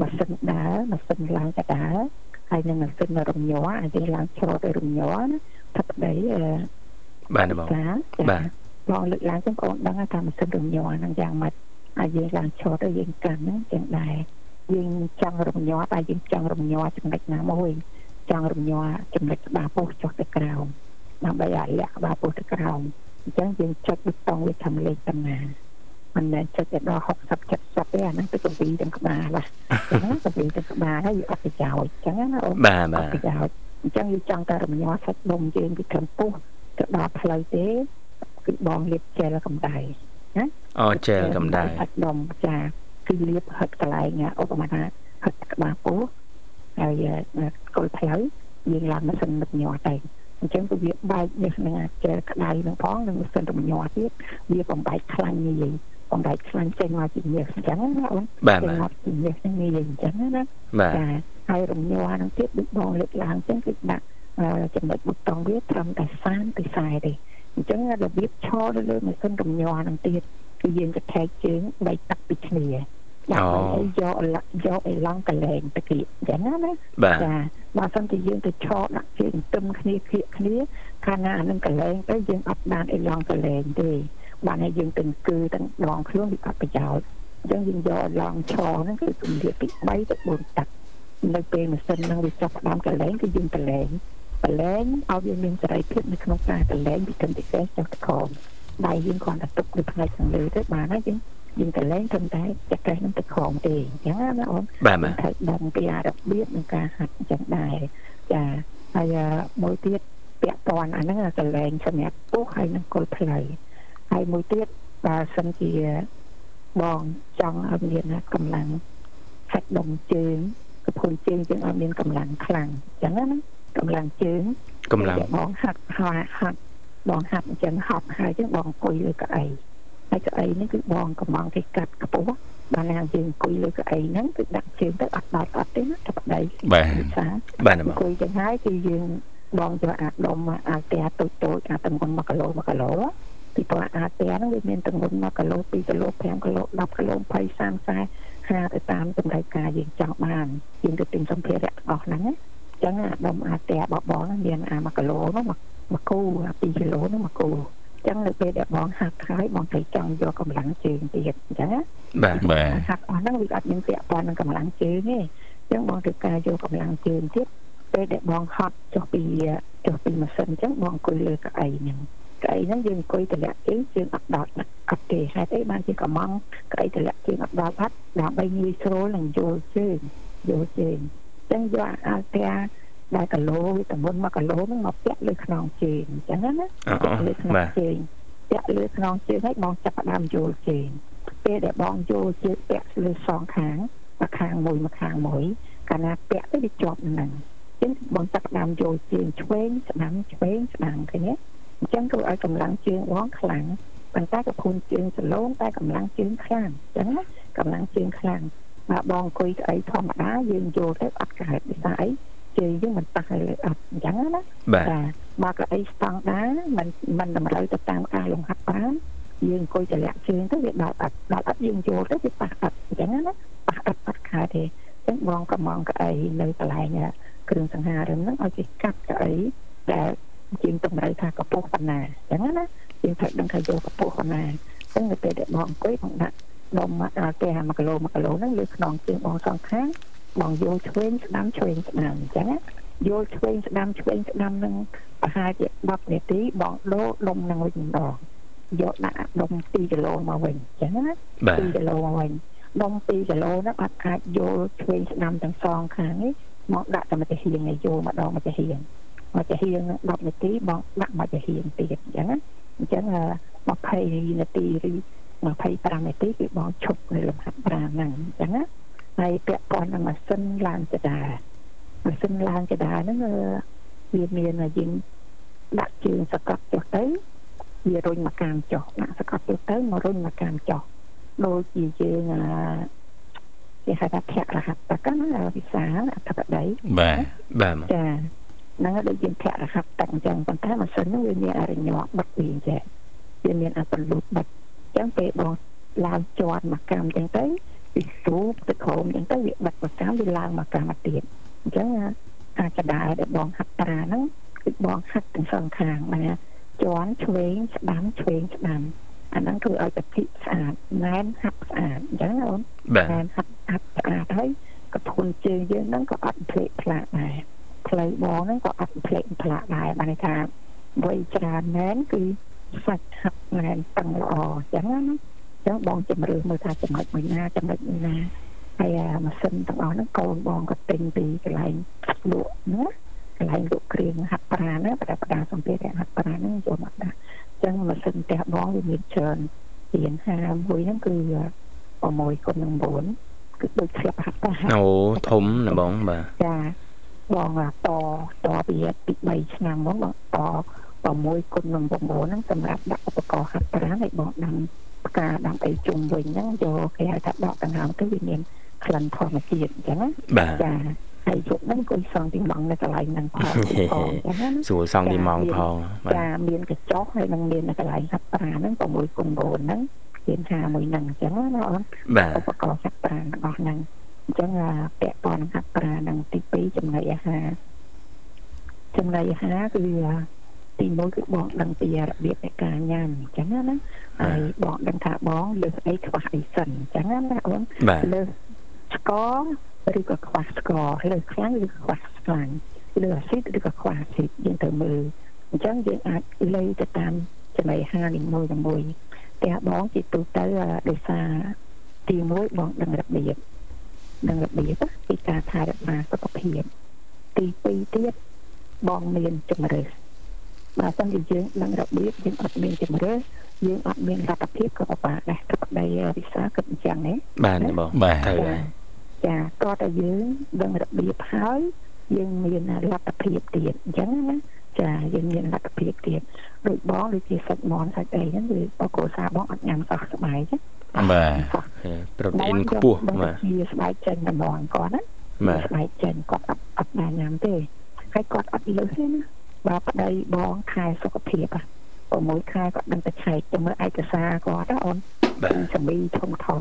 ម៉ាស៊ីនដើរម៉ាស៊ីនឡើងចតាហើយនឹងម៉ាស៊ីនរំញ័រអាចយើងឡើងឆ្លតឲ្យរំញ័រណាថាប្តីអឺបាទណាបងចាបាទបងលើកឡើងចឹងបងដឹងថាម៉ាស៊ីនរំញ័រហ្នឹងយ៉ាងម៉េចហើយយើងឡើងឆ្លតទៅយើងកាន់ហ្នឹងចឹងដែរយើងចង់រំញ័រតែយើងចង់រំញ័រចំណុចណាមួយចង់រំញ័រចំណុចក្បាលពោះចុះទៅក្រោមដើម្បីឲ្យលាក់ក្បាលពោះទៅក្រោមអញ្ចឹងយើងចុចប៊ូតុងវាធ្វើលេខប៉ុណ្ណា មិនមែនចិត្តទៅដល់60 70ទេអាហ្នឹងទៅកំពីទាំងក្បាលឡាអញ្ចឹងកំពីទាំងក្បាលហើយវាអត់ប្រយោជន៍អញ្ចឹងណាអូនបាទអបាត់ទប្រយោជន៍អញ្ចឹងយើងចង់តែរំញ័រសាច់ដុំយើងពីត្រឹមពោះទៅដល់ផ្លូវទេគឺបងលាបជែលកម្ដៅអូជែលកំដៅសាច់ដុំចាគឺលាបហិតកន្លែងឧបមាថាហិតក្បាលពោះហើយគល់ផ្លូវយើងឡើងម៉ាស៊ីនរំញ័រទៅអញ្ចឹងគឺវាបែកនេះនឹងជែលក្តៅនឹងផងនឹងម៉ាស៊ីនរំញ័រទៀតវាបំបែកខ្លាញ់ងាយ បំបែកខ្លាញ់ចេញមកជាញើសអញ្ចឹងណាអូនបាទចេញបាទមកជាញើសហ្នឹងងាយអញ្ចឹងណាបាទចាហើយរំញ័រហ្នឹងទៀតដូចបងលើកឡើងអញ្ចឹងគឺដាក់ចំណុចប៊ូតុងវាត្រឹមតែ30ទៅ40ទេអញ្ចឹងរបៀបឈរទៅលើម៉ាស៊ីនរំញ័រហ្នឹងទៀតគឺយើងកថែកជើងបែកទឹកពីគ្នាដើម្បីឲ្យយកយកឲ្យឡងកលែងទៅទៀតអញ្ចឹងណាបាទចាបើសិនជាយើងទៅឆោដាក់ជើងទឹមគ្នាគៀកគ្នាកាលណាអានឹងកលែងទៅយើងអត់បានឲ្យឡងកលែងទេ បានឲ្យយើងទាំងគឺទាំងដងខ្លួនវាអត់ប្រយោជន៍អញ្ចឹងយើងយកឡងឆហ្នឹងគឺគម្លាតពី3ទៅ4ទឹកនៅពេលម៉ាស៊ីនហ្នឹងវាចុះផ្ដើមកលែងគឺយើងកលែងកលែងឲ្យវាមានសេរីភាពនៅក្នុងការកលែងពីគំពិសេសចុះទៅខំដៃយើងគ្រាន់តែទុកនៅផ្នែកខាងលើទៅបានហើយយើងយើងកលែងត្រឹមតែចកេះនឹងទៅខំទេអញ្ចឹងណាអូនបាទបាទត្រូវដឹងពីអារបៀបនៃការហាត់អញ្ចឹងដែរចាហើយមួយទៀតពាក់ព័ន្ធអាហ្នឹងកលែងសម្រាប់ពុះហើយនឹងគល់ផ្លូវ ហើយមួយទៀតបើសិនជាបងចង់ឲ្យមានកម្លាំងហាត់ដុំជើងកពុនជើងយើងឲ្យមានកម្លាំងខ្លាំងអញ្ចឹងណាកម្លាំងជើងកម្លាំងបងហាត់ហាត់ហាត់បងហាត់អញ្ចឹងហប់ហើយអញ្ចឹងបងអង្គុយលើកៅអីហើយកៅអីនេះគឺបងកំងគេកាត់ខ្ពស់បានណាយើងអង្គុយលើកៅអីហ្នឹងគឺដាក់ជើងទៅអត់ដល់អត់ទេណាតែប្តីបាទភាសាបាទបងអង្គុយចឹងហើយគឺយើងបងយកអាដុំអាតែតូចតូចអាទម្ងន់1គីឡូ1គីឡូ ពីព្រោះអាតែហ្នឹងវាមានទម្ងន់1គីឡូ2គីឡូ5គីឡូ10គីឡូ20 30 40ហាទៅតាមតម្រូវការយើងចង់បានយើងទៅទិញសម្ភារៈទាំងអស់ហ្នឹងណាចឹងអាដុំអាតែបបរហ្នឹងមានអា1គីឡូហ្នឹងមកគូអា2គីឡូហ្នឹងមកគូចឹងនៅពេលដែលបងហាត់ហើយបងត្រូវចង់យកកម្លាំងជើងទៀតអញ្ចឹងណាបាទបាទហាត់អស់ហ្នឹងវាអត់មានពាក់ព័ន្ធនឹងកម្លាំងជើងទេអញ្ចឹងបងត្រូវការយកកម្លាំងជើងទៀតពេលដែលបងហត់ចុះពីចុះពីម៉ាស៊ីនអញ្ចឹងបងអង្គុយលើកៅអីហ្នឹង កៅអីហ្នឹងយើងអង្គុយតម្លាក់ជើងជើងអត់ដល់អត់ទេហេតុអីបានជាកំងកៅអីតម្លាក់ជើងអត់ដល់អត់ដើម្បីងាយស្រួលនឹងយល់ជើងយល់ជើងអញ្ចឹងយកអាតែដែលគីឡូវាតំបន់1គីឡូហ្នឹងមកពាក់លើខ្នងជើងអញ្ចឹងណាអឺពាក់លើខ្នងបាទជើងពាក់លើខ្នងជើងហើយបងចាប់ផ្ដើមយល់ជើងពេលដែលបងយល់ជើងពាក់លើសងខាងមួយខាងមួយមួយខាងមួយកាលណាពាក់ទៅវាជាប់នឹងអញ្ចឹងបងចាប់ផ្ដើមយល់ជើងឆ្វេងស្ដាំឆ្វេងស្ដាំឃើញទេ អញ្ចឹងធ្វើឲ្យកម្លាំងជើងបងខ្លាំងប៉ុន្តែក៏ខូនជើងសឡូនតែកម្លាំងជើងខ្លាំងអញ្ចឹងណាកម្លាំងជើងខ្លាំងបើបងអង្គុយស្អីធម្មតាយើងយល់ទៅអត់កើតពីស្អីជើងយើងមិនតះឲ្យអត់អញ្ចឹងណាបាទបើក៏អីស្តង់ដាមិនមិនតម្រូវទៅតាមការលំហាត់បានយើងអង្គុយតម្លាក់ជើងទៅវាដល់អត់ដល់អត់យើងយល់ទៅវាប៉ះអត់អញ្ចឹងណាប៉ះអត់អត់កើតទេអញ្ចឹងបងកំងក្អីនៅកន្លែងគ្រឿងសង្ហារឹមហ្នឹងឲ្យគេកាត់ គីឡូហ្នឹងលើខ្នងជើងបងសងខាងបងយកឆ្វេងស្ដាំឆ្វេងស្ដាំអញ្ចឹងណាយល់ឆ្វេងស្ដាំឆ្វេងស្ដាំនឹងប្រហែលជា10នាទីបងដូរដុំនឹងវិញម្ដងយកដាក់ដុំ2គីឡូមកវិញអញ្ចឹងណាបាទ2គីឡូមកវិញដុំ2គីឡូហ្នឹងអត់អាចយល់ឆ្វេងស្ដាំទាំងសងខាងនេះមកដាក់តែមកចាហៀងឲ្យយល់ម្ដងមកចាហៀងមកចាហៀង10នាទីបងដាក់មកចាហៀងទៀតអញ្ចឹងណាអញ្ចឹង20នាទីឬ 25នាទីគឺបងឈប់នៅលំហាត់ប្រាណហ្នឹងអញ្ចឹងណាហើយពាក់ព័ន្ធនឹងម៉ាស៊ីនឡើងចដាម៉ាស៊ីនឡើងចដាហ្នឹងអឺវាមានយើងដាក់ជើងសកត់ចុះទៅវារុញមកកាមចុះដាក់សកត់ចុះទៅមករុញមកកាមចុះដូចជាយើងអាគេហៅថាភៈរហត្តតកណាវិសាលអធិបតីបាទបាទចាហ្នឹងហើយដូចយើងភៈរហត្តតកអញ្ចឹងប៉ុន្តែម៉ាស៊ីនហ្នឹងវាមានអរិញ័បិទពីអញ្ចឹងវាមានអពលូតបិទអញ្ចឹងពេលបងឡើងជាប់មកកាមអញ្ចឹងទៅវាស្រូបទៅក្រោមអញ្ចឹងទៅវាបិទមកកាមវាឡើងមកកាមមកទៀតអញ្ចឹងអាអាចកដាលដែលបងហាត់ប្រាហ្នឹងគឺបងហាត់ទាំងសងខាងណាជន់ឆ្វេងស្ដាំឆ្វេងស្ដាំអាហ្នឹងគឺឲ្យប្រតិស្អាតណែនហាត់ស្អាតអញ្ចឹងណាអូនបាទណែនហាត់ហាត់ស្អាតហើយកធុនជើងយើងហ្នឹងក៏អត់ភ្លេចផ្លាកដែរផ្លូវបងហ្នឹងក៏អត់ភ្លេចផ្លាកដែរបានន័យថាវ័យច្រើនណែនគឺ សាច់ហាត់ណែនតឹងល្អអញ្ចឹងណាអញ្ចឹងបងជំរឿមើលថាចំណុចមួយណាចំណុចមួយណាហើយអាម៉ាស៊ីនទាំងអស់ហ្នឹងកូនបងក៏ទិញពីកន្លែងលក់ណាកន្លែងលក់គ្រឿងហាត់ប្រាណណាប្រដាប់ប្រដាសម្ភារៈហាត់ប្រាណហ្នឹងយកមកដាក់អញ្ចឹងម៉ាស៊ីនផ្ទះបងវាមានច្រើនរៀន51ហ្នឹងគឺ6គុណនឹង9គឺដូចធ្លាប់ហាត់ប្រាណអូធំណាបងបាទចាបងអាតតពីពី3ឆ្នាំហ្មងបងត 6គុណនឹង9ហ្នឹងសម្រាប់ដាក់ឧបករណ៍ហាត់ប្រាណឲ្យបងដាំផ្កាដាំអីជុំវិញហ្នឹងយកគេហៅថាដកដង្ហើមទៅវាមានក្លិនធម្មជាតិអញ្ចឹងណាបាទចាហើយជប់ហ្នឹងគួយសងទីម៉ងនៅកន្លែងហ្នឹងផងផងអញ្ចឹងណាស្រួលសងទីម៉ងផងបាទចាមានកញ្ចុះហើយនឹងមានកន្លែងហាត់ប្រាណហ្នឹង6គុណ9ហ្នឹងរៀនហាមួយហ្នឹងអញ្ចឹងណាអូនបាទឧបករណ៍ហាត់ប្រាណរបស់ហ្នឹងអញ្ចឹងពាក់ព័ន្ធនឹងហាត់ប្រាណនឹងទី2ចំណីអាហារចំណីអាហារគឺ ទី1គឺបងដឹងពីរបៀបនៃការញ៉ាំអញ្ចឹងណាហើយបងដឹងថាបងលើសអីខ្វះអីសិនអញ្ចឹងណាអូនបាទលើសស្ករឬក៏ខ្វះស្ករលើសខ្លាំងឬខ្វះខ្លាំងលើអាស៊ីតឬក៏ខ្វះអាស៊ីតយើងទៅមើលអញ្ចឹងយើងអាចលើទៅតាមចំណីអាហារនីមួយៗមួយតែបងជាទូទៅដោយសារទី1បងដឹងរបៀបដឹងរបៀបពីការថែរក្សាសុខភាពទី2ទៀតបងមានជំរឿស បើសិនជាយើងដឹងរបៀបយើងអត់មានជំរឿសយើងអត់មានលទ្ធភាពក៏ពិបាកដែរគឺប្តីវិសាគិតអញ្ចឹងណាបាទបងបាទត្រូវហើយចាក៏តែយើងដឹងរបៀបហើយយើងមានលទ្ធភាពទៀតអញ្ចឹងណាចាយើងមានលទ្ធភាពទៀតដូចបងដូចជាសាច់មាន់សាច់អីហ្នឹងគឺបកគោសាបងអត់ញ៉ាំសោះស្បែកទេបាទប្រូតេអ៊ីនខ្ពស់បងបាទជាស្បែកចេញតែមាន់គាត់ណាបាទស្បែកចេញគាត់អត់អត់បានញ៉ាំទេហើយគាត់អត់លើសទេណា បើប្តីបងខែសុខភាពហ៎6ខែគាត់ដឹងតែឆែកទៅមើលឯកសារគាត់ណាអូនបាទសម្បីធំធំ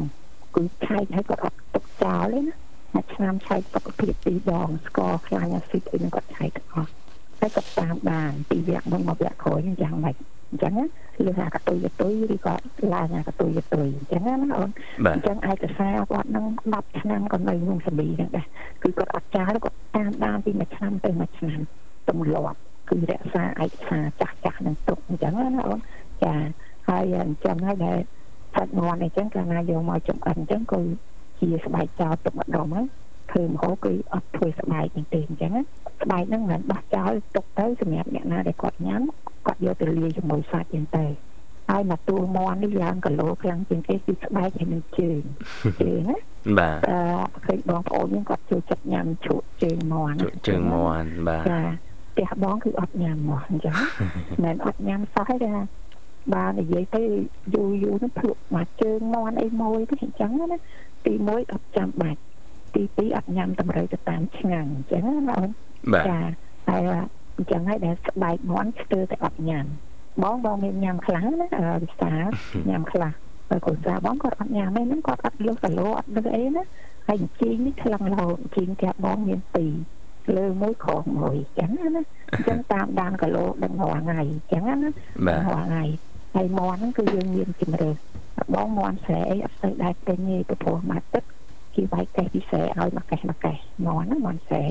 គឺឆែកឲ្យគាត់អត់ទុកចោលទេណាមួយឆ្នាំឆែកសុខភាពពីរដងស្ករខ្លាញ់អាស៊ីតអីហ្នឹងគាត់ឆែកទាំងអស់ហើយគាត់តាមបានពីវគ្គមុនមកវគ្គក្រោយហ្នឹងយ៉ាងម៉េចអញ្ចឹងណាលឺថាកតុយតុយឬក៏ឡើងថាកតុយតុយអញ្ចឹងណាអូនបាទអញ្ចឹងឯកសារគាត់នឹង10ឆ្នាំក៏នៅក្នុងសម្បីហ្នឹងដែរគឺគាត់អត់ចាស់គាត់តាមបានពីមួយឆ្នាំទៅមួយឆ្នាំទម្លាប់ គឺរក្សាឯកសារចាស់ចាស់នឹងទុកអញ្ចឹងណាអូនចាហើយអញ្ចឹងហើយដែលសាច់មាន់អញ្ចឹងកាលណាយកមកចំអិនអញ្ចឹងគឺជាស្បែកចោលទុកម្ដងហ្នឹងធ្វើម្ហូបគឺអត់ធ្វើស្បែកហ្នឹងទេអញ្ចឹងណាស្បែកហ្នឹងមិនបោះចោលទុកទៅសម្រាប់អ្នកណាដែលគាត់ញ៉ាំគាត់យកទៅលាយជាមួយសាច់អញ្ចឹងទៅហើយមកទួលមាន់នេះឡើងគីឡូខ្លាំងជាងគេគឺស្បែកហើយនឹងជើងជើងណាបាទអឺឃើញបងប្អូនយើងគាត់ចូលចិត្តញ៉ាំជក់ជើងមាន់ជក់ជើងមាន់បាទចា ផ្ទះបងគឺអត់ញ៉ាំមាន់អញ្ចឹងមិនអត់ញ៉ាំសោះទេថាបាននិយាយទៅយូរយូរនោះភ្លុកមកជើងមាន់អីមួយទៅអញ្ចឹងណាទី1អត់ចាំបាច់ទី2អត់ញ៉ាំតម្រូវទៅតាមឆ្ងាញ់អញ្ចឹងណាអូនបាទចាហើយអញ្ចឹងហើយដែលស្បែកមាន់ស្ទើរតែអត់ញ៉ាំបងបងមានញ៉ាំខ្លះណាអឺវិសាញ៉ាំខ្លះហើយកូនសាបងគាត់អត់ញ៉ាំទេហ្នឹងគាត់អត់លើសគីឡូអត់លើសអីណាហើយអញ្ជីងនេះខ្លាំងរហូតអញ្ជីងផ្ទះបងមាន2 លើមួយក្រោមមួយអញ្ចឹងណាអញ្ចឹងតាមដានគីឡូដឹងរាល់ថ្ងៃអញ្ចឹងណាបាទរាល់ថ្ងៃហើយមាន់ហ្នឹងគឺយើងមានជំរឿសបងមាន់ស្រែអីអត់ស្ូវដែរពេញទេពីព្រោះមកទឹកគេវាយកេះពិសេសឲ្យមកកេះមកកេះមាន់ហ្នឹងមាន់ស្រែ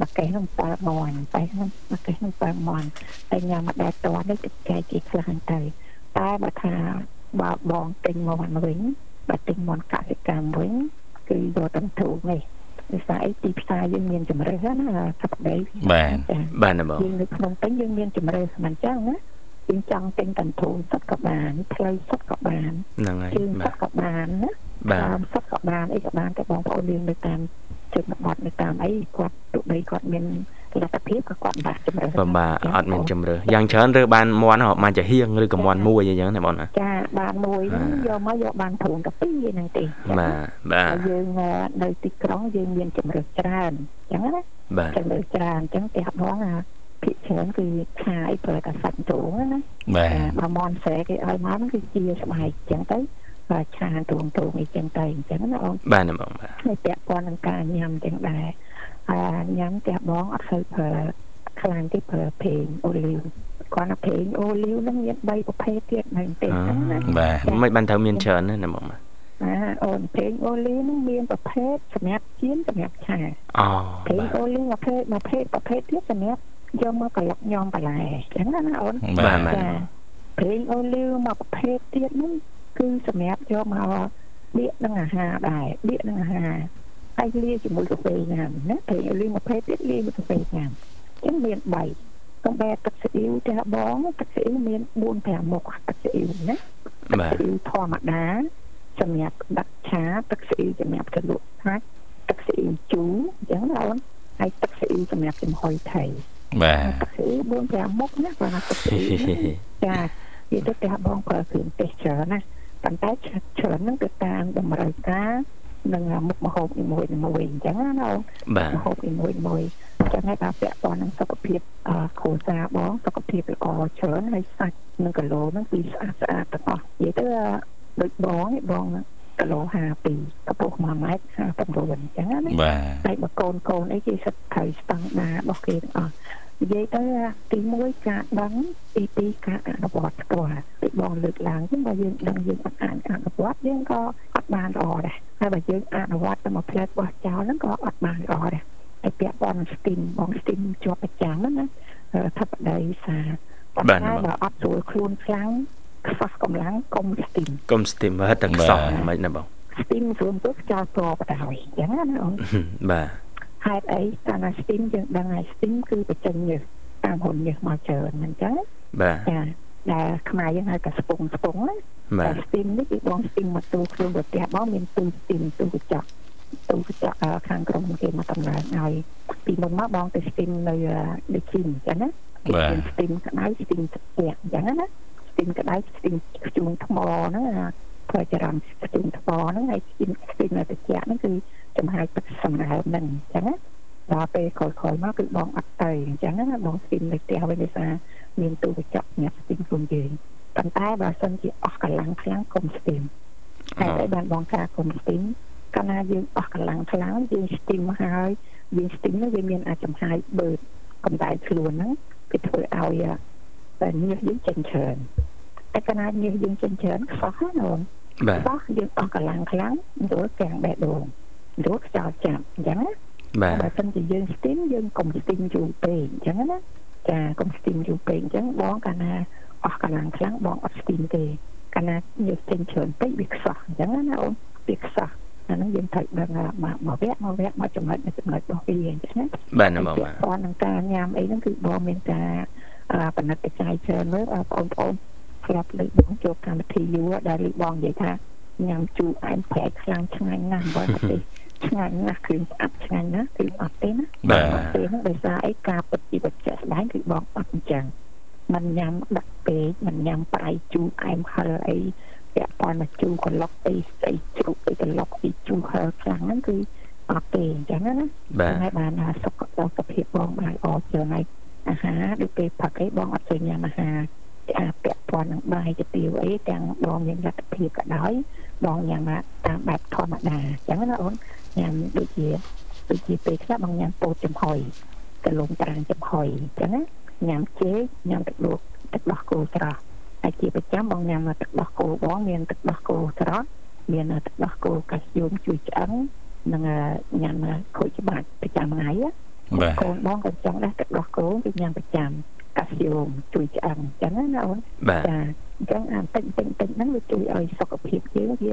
មកកេះហ្នឹងតើមាន់តែហ្នឹងមកកេះហ្នឹងតើមាន់តែញ៉ាំមកដែរតនេះទឹកចែកគេខ្លះហ្នឹងទៅតែបើថាបើបងទិញមាន់វិញបើទិញមាន់កសិកម្មវិញគឺយកទៅធូរនេះ ដោយសារអីទីផ្សារយើងមានជំរឿសណាថាប្តីបាទចាបាទណាបងយើងនៅក្នុងពេញយើងមានជំរឿសមិនអញ្ចឹងណាយើងចង់ទិញកន្ទូសុតក៏បានផ្លូវសុតក៏បានហ្នឹងហើយជើងសុបាតទក៏បានណាបាទតាមសុតក៏បានអីក៏បានតែបងប្អូនយើងនៅតាមជនបទនៅតាមអីគាត់ទោះបីគាត់មាន លទ្ធភាពក៏គាត់បាក់ជំរឿសបាទបាទអត់មានជំរឿយ៉ាងច្រើនរើបានមាន់មកចាហៀងឬក៏មាន់មួយអញ្ចឹងណាបងណាចាបានមួយហ្នឹងយកមកយកបានធូនកាពីហ្នឹងទេបាទបាទហើយយើងនៅទីក្រុងយើងមានជំរឿសច្រើនអញ្ចឹងណាបាទជំរឿសច្រើនអញ្ចឹងផ្ទះបងអាភិកច្រើនគឺខាយប្រើតែសាច់ទ្រូងណាបាទបើមន់ស្រែគេឲ្យមកហ្នឹងគឺជាស្បែកអញ្ចឹងទៅ បើឆាទ្រងទ្រងអីចឹងទៅអញ្ចឹងណាអូនបាទណាបងបាទហើយពាក់ព័ន្ធនឹងការញ៉ាំចឹងដែរអាញ៉ាំផ្ទះបងអត់សូវប្រើខ្លាំងទេប្រើប្រេងអូលីវគាត់ថាប្រេងអូលីវហ្នឹងមាន3ប្រភេទទៀតមែនទេហ្នឹងណាបាទមិនបានត្រូវមានច្រើនណាណាបងបាទអាអូនប្រេងអូលីវហ្នឹងមានប្រភេទសម្រាប់ជៀនសម្រាប់ឆាអូប្រេងបាទអូលីវប្រភេទប្រភេទប្រភេទទៀតសម្រាប់យកមកកន្លុកញោមបន្លែអញ្ចឹងណាអូនបាទបាទចាប្រេងអូលីវមកប្រភេទទៀតហ្នឹង គឺសម្រាប់យកមកដៀកនឹងអាហារដែរដៀកនឹងអាហារហើយលាយជាមួយកាហ្វេញ៉ាំណាប្រេងអូលីវមួយប្រភេទទៀតលាយមួយកាហ្វេញ៉ាំអញ្ចឹងមាន3កុំបែរទឹកស៊ីអ៊ីវទេបងទឹកស៊ីអ៊ីវមាន4 5មុខទឹកស៊ីអ៊ីវណាបាទស៊ីអ៊ីវធម្មតាសម្រាប់ដាក់ឆាទឹកស៊ីអ៊ីវសម្រាប់ជ្រលក់សាច់ទឹកស៊ីអ៊ីវជូរអញ្ចឹងណាអូនហើយទឹកស៊ីអ៊ីវសម្រាប់ចំហុយថៃបាទទឹកស៊ីអ៊ីវ4 5មុខណាគាត់ថាទឹកស៊ីអ៊ីវណាចានិយាយទៅផ្ទះបងប្រើគ្រឿងទេសច្រើនណា ប៉ុន្តែច្រើនហ្នឹងទៅតាមតម្រូវការនិងមុខម្ហូបនីមួយៗអញ្ចឹងណាអូនបាទម្ហូបនីមួយៗអញ្ចឹងហើយបើពាក់ព័ន្ធនឹងសុខភាពអឺគ្រួសារបងសុខភាពល្អច្រើនហើយសាច់និងគីឡូហ្នឹងគឺស្អាតស្អាតទាំងអស់និយាយទៅដូចបងឯងបងគីឡូ52កម្ពស់1ម៉ែត្រ59អញ្ចឹងណាបាទហើយបើកូនកូនអីគេសិតត្រូវស្តង់ដាររបស់គេទាំងអស់ និយាយទៅទី1ការដឹងទី2ការអនុវត្តផ្ទាល់ដូចបងលើកឡើងចឹងបើយើងដឹងយើងអត់អានអនុវត្តយើងក៏អត់បានល្អដែរហើយបើយើងអនុវត្តតែមួយផ្លែតបោះចោលហ្នឹងក៏អត់បានល្អដែរហើយពាក់ព័ន្ធស្ទីមបងស្ទីមជាប់ប្រចាំហ្នឹងណាថាបដីសាប៉ុន្តែបើអត់ស្រួលខ្លួនខ្លាំងខ្វះកម្លាំងកុំស្ទីមកុំស្ទីមមើលទឹកខ្សោះមិនណាបងស្ទីមស្រួលទៅខ្យល់ប្របដ ாய் អញ្ចឹងណាអូនបាទ ហេតុអីកាលណា steam យើងដឹងហើយ steam គឺបញ្ចេញញើសតាមហ៊ុនញើសមកច្រើនអញ្ចឹងបាទចាដែលខ្មែរយើងហៅថាស្ពងស្ពងណាបាតែទ steam នេះគឺបង steam មកទូខ្លួនប្រទេសបងមានទូ steam ទូកញ្ចក់ទូកញ្ចក់ខាងក្រុមគេមកតម្លើងឲ្យពីមុនមកបងទៅ steam នៅដូចជីអញ្ចឹងណាគេមាន steam ក្តៅ steam ទឹកអញ្ចឹងណា steam ក្តៅ steam ខ្ជូនថ្មហ្នឹងធ្វើចរន្តខ្ជូនថ្មហ្នឹងហើយ steam steam នៅទឹកហ្នឹងគឺ ចំហាយទឹកសម្រាប់ហ្នឹងអញ្ចឹងណាដល់ពេលក្រោយៗមកគឺបងអត់ទៅអញ្ចឹងណាបងស្ទីមនៅផ្ទះវិញដោយសារមានទូកញ្ចក់ញ៉ាំស្ទីមខ្លួនយើងប៉ុន្តែបើសិនជាអស់កម្លាំងខ្លាំងកុំស្ទីមហើយតែបានបងការកុំស្ទីមកាលណាយើងអស់កម្លាំងខ្លាំងយើងស្ទីមហើយយើងស្ទីមនោះវាមានអាចចំហាយបឺតកម្ដៅខ្លួនហ្នឹងគឺធ្វើឲ្យតែញើសយើងចេញច្រើនតែកាលណាញើសយើងចេញច្រើនខ្សោះណាអូនបាទខ្សោះយើងអស់កម្លាំងខ្លាំងរួចទាំងបេះដូង រួចខ្យល់ចាប់អញ្ចឹងណាបាទបើមិនជាយើងស្ទីមយើងកុំស្ទីមយូរពេកអញ្ចឹងណាចាកុំស្ទីមយូរពេកអញ្ចឹងបងកាលណាអស់កម្លាំងខ្លាំងបងអត់ស្ទីមទេកាលណាយើងស្ទីមច្រើនពេកវាខ្សោះអញ្ចឹងណាអូនវាខ្សោះអាហ្នឹងយើងត្រូវដឹងមកមកវគ្គមកវគ្គមកចំណុចនៅចំណុចរបស់វាអញ្ចឹងណាបាទណាបងបាទតនឹងការញ៉ាំអីហ្នឹងគឺបងមានការបណិតបច្ច័យច្រើនមើលបងប្អូនស្រាប់លើបងចូលកម្មវិធីយូរដែលលឺបងនិយាយថាញ៉ាំជូរអែមប្រែកខ្លាំងឆ្ងាញ់ណាស់បើអត់ទេ ឆ្ងាញ់ណាស់គ្រឿងស្អាប់ឆ្ងាញ់ណាស់គឺអត់ទេណា បាទ ពេលហ្នឹងដោយសារអីការពិតជីវិតជាក់ស្ដែងគឺបងអត់អញ្ចឹងมันញ៉ាំដាក់ពេកมันញ៉ាំប្រៃជូរអែមហឹលអីពាក់ព័ន្ធមកជូរកន្លុកអីស្អីជ្រូកអីកន្លុកអីជូរហឹលខ្លាំងហ្នឹងគឺអត់ទេអញ្ចឹងណា បាទ ហើយបានថាសុខសុខភាពបងបានល្អច្រើនហើយអាហារដូចពេលផឹកអីបងអត់ទៅញ៉ាំអាហារអាពាក់ព័ន្ធនឹងបាយទៅទៀវអីទាំងបងមានលទ្ធភាពក៏ដោយបងញ៉ាំតាមបែបធម្មតាអញ្ចឹងណាអូន ញ៉ាំដូចជាដូចជាពេលខ្លះបងញ៉ាំពោតចំហុយកលុំត្រាំងចំហុយអញ្ចឹងណាញ៉ាំចេកញ៉ាំទឹកដួសទឹកដោះគោស្រស់ហើយជាប្រចាំបងញ៉ាំទឹកដោះគោបងមានទឹកដោះគោស្រស់មានទឹកដោះគោកាល់ស្យូមជួយឆ្អឹងនឹងញ៉ាំខូចច្បាច់ប្រចាំថ្ងៃណាបាទកូនបងក៏ចង់ដែរទឹកដោះគោគឺញ៉ាំប្រចាំកាល់ស្យូមជួយឆ្អឹងអញ្ចឹងណាអូនបាទចាអញ្ចឹងអាតិចតិចតិចហ្នឹងវាជួយឲ្យសុខភាពយើងវា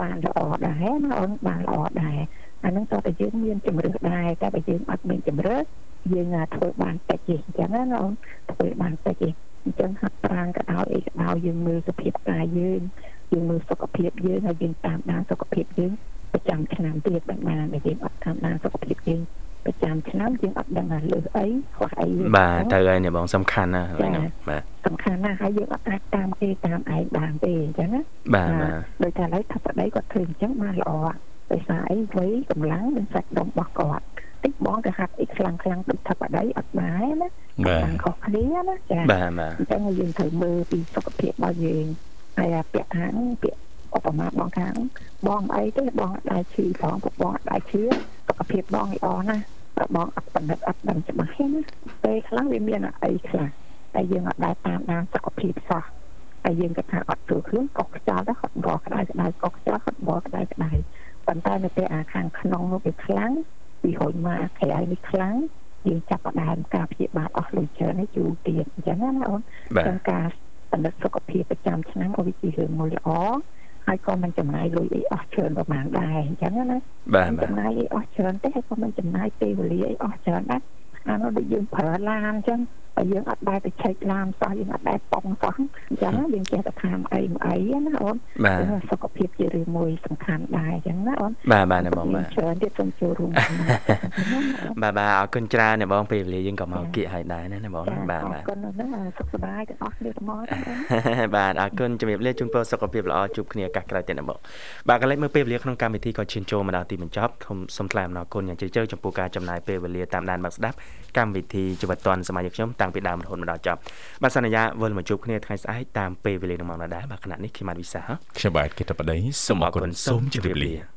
បានល្អដែរណាអូនបានល្អដែរអាហ្នឹងតើតែយើងមានជំរឿសដែរតែបើយើងអត់មានជំរឿសយើងធ្វើបានតិចទេអញ្ចឹងណាអូនធ្វើបានតិចទេអញ្ចឹងហាត់ប្រាណក៏ដោយអីក៏ដោយយើងមើលសុខភាពកាយយើងយើងមើលសុខភាពយើងហើយយើងតាមដានសុខភាពយើងប្រចាំឆ្នាំទៀតបានបានតែយើងអត់តាមដានសុខភាពយើង ប្រចាំឆ្នាំយើងអត់ដឹងថាលើសអីខ្វះអីបាទទៅហើយនេះបងសំខាន់ណាស់ហើយហ្នឹងបាទសំខាន់ណាស់ហើយយើងអត់អាចតាមគេតាមឯងបានទេអញ្ចឹងណាបាទបាទដោយតែឥឡូវថាប្តីគាត់ធ្វើអញ្ចឹងបានល្អដោយសារអីវ័យកម្លាំងនិងសាច់ដុំរបស់គាត់តិចបងទៅហាត់អីខ្លាំងខ្លាំងដូចថាប្តីអត់ដែរណាបាទខាងខុសគ្នាណាចាបាទបាទអញ្ចឹងយើងត្រូវមើលពីសុខភាពរបស់យើងហើយអាពាក្យខាងពាក្យឧបមាបងខាងបងអីទេបងអត់ដែរឈឺផងពួកបងអត់ដែរឈឺសុ ខភាពបងល្អណាស់តែបងអត់បណ្ឌិតអត់ដឹងច្បាស់ទេណាពេលខ្លះវាមានអីខ្លះតែយើងអត់ដែរតាមដានសុខភាពសោះតែយើងគិតថាអត់ចូលខ្លួនកុសខ្យល់ដែរគាត់បកក្តៅក្តៅកុសខ្យល់គាត់បកក្តៅក្តៅប៉ុន្តែនៅពេលអាខាងក្នុងនោះវាខ្លាំងវាហុញមកក្រៅនេះខ្លាំងយើងចាប់ផ្ដើមការព្យាបាលអស់លុយច្រើននេះយូរទៀតអញ្ចឹងណាអូនបាទក្នុងការបណ្ឌិតសុខភាពប្រចាំឆ្នាំឲ្យវាជារឿងមួយល្អ ហើយក៏មិនចំណាយលុយអីអស់ច្រើនប្រហែលដែរអញ្ចឹងណាបាទមិនបាទចំណាយអីអស់ច្រើនទេហើយក៏មិនចំណាយពេលវេលាអីអស់ច្រើនដែរអានោះដូចយើងប្រើឡានអញ្ចឹងបើ យើងអត់ដែរទៅឆែកឡានសោះយើងអត់ដែរប៉ងសោះអញ្ចឹងណាយើងចេះតែខាមអីមកអីណាអូនបាទសុខភាពជារឿងមួយសំខាន់ដែរអញ្ចឹងណាអូនបាទបាទណាបងបាទច្រើនទៀតសូមចូលរួមចំណែកបាទបាទអរគុណច្រើនណាបងពេលវេលាយើងក៏មកគៀកឲ្យដែរណាណាបងណាបាទអបាទរគុណណាស់សុខសប្បាយទាំងអស់គ្នាទាំងអស់បាទអរគុណជំរាបលាជូនពរសុខភាពល្អជួបគ្នាឱកាសក្រោយទៀតណាបងបាទកន្លែងមើលពេលវេលាក្នុងកម្មវិធីក៏ឈានចូលមកដល់ទីបញ្ចប់ខ្ញុំសូមថ្លែងអំណរគុណយ៉ាងជ្រាលជ្រៅចំពោះការចំណាយពេលវេលាតាមដានមកស្ដាប់កម្មវិធីជីវិតឌွန်សម័យខ្ញុំតាំងងពីដើមរហូតមកដល់ចប់បាទសន្យាវិលមកជួបគ្នាថ្ងៃស្អែកតាមពេលវេលានឹងមកដល់ដែរបាទគណៈនេះខ្ញុំបាទវិសាខ្ញុំបាទគិតបដីសូមអរគុណសូមជម្រាបលា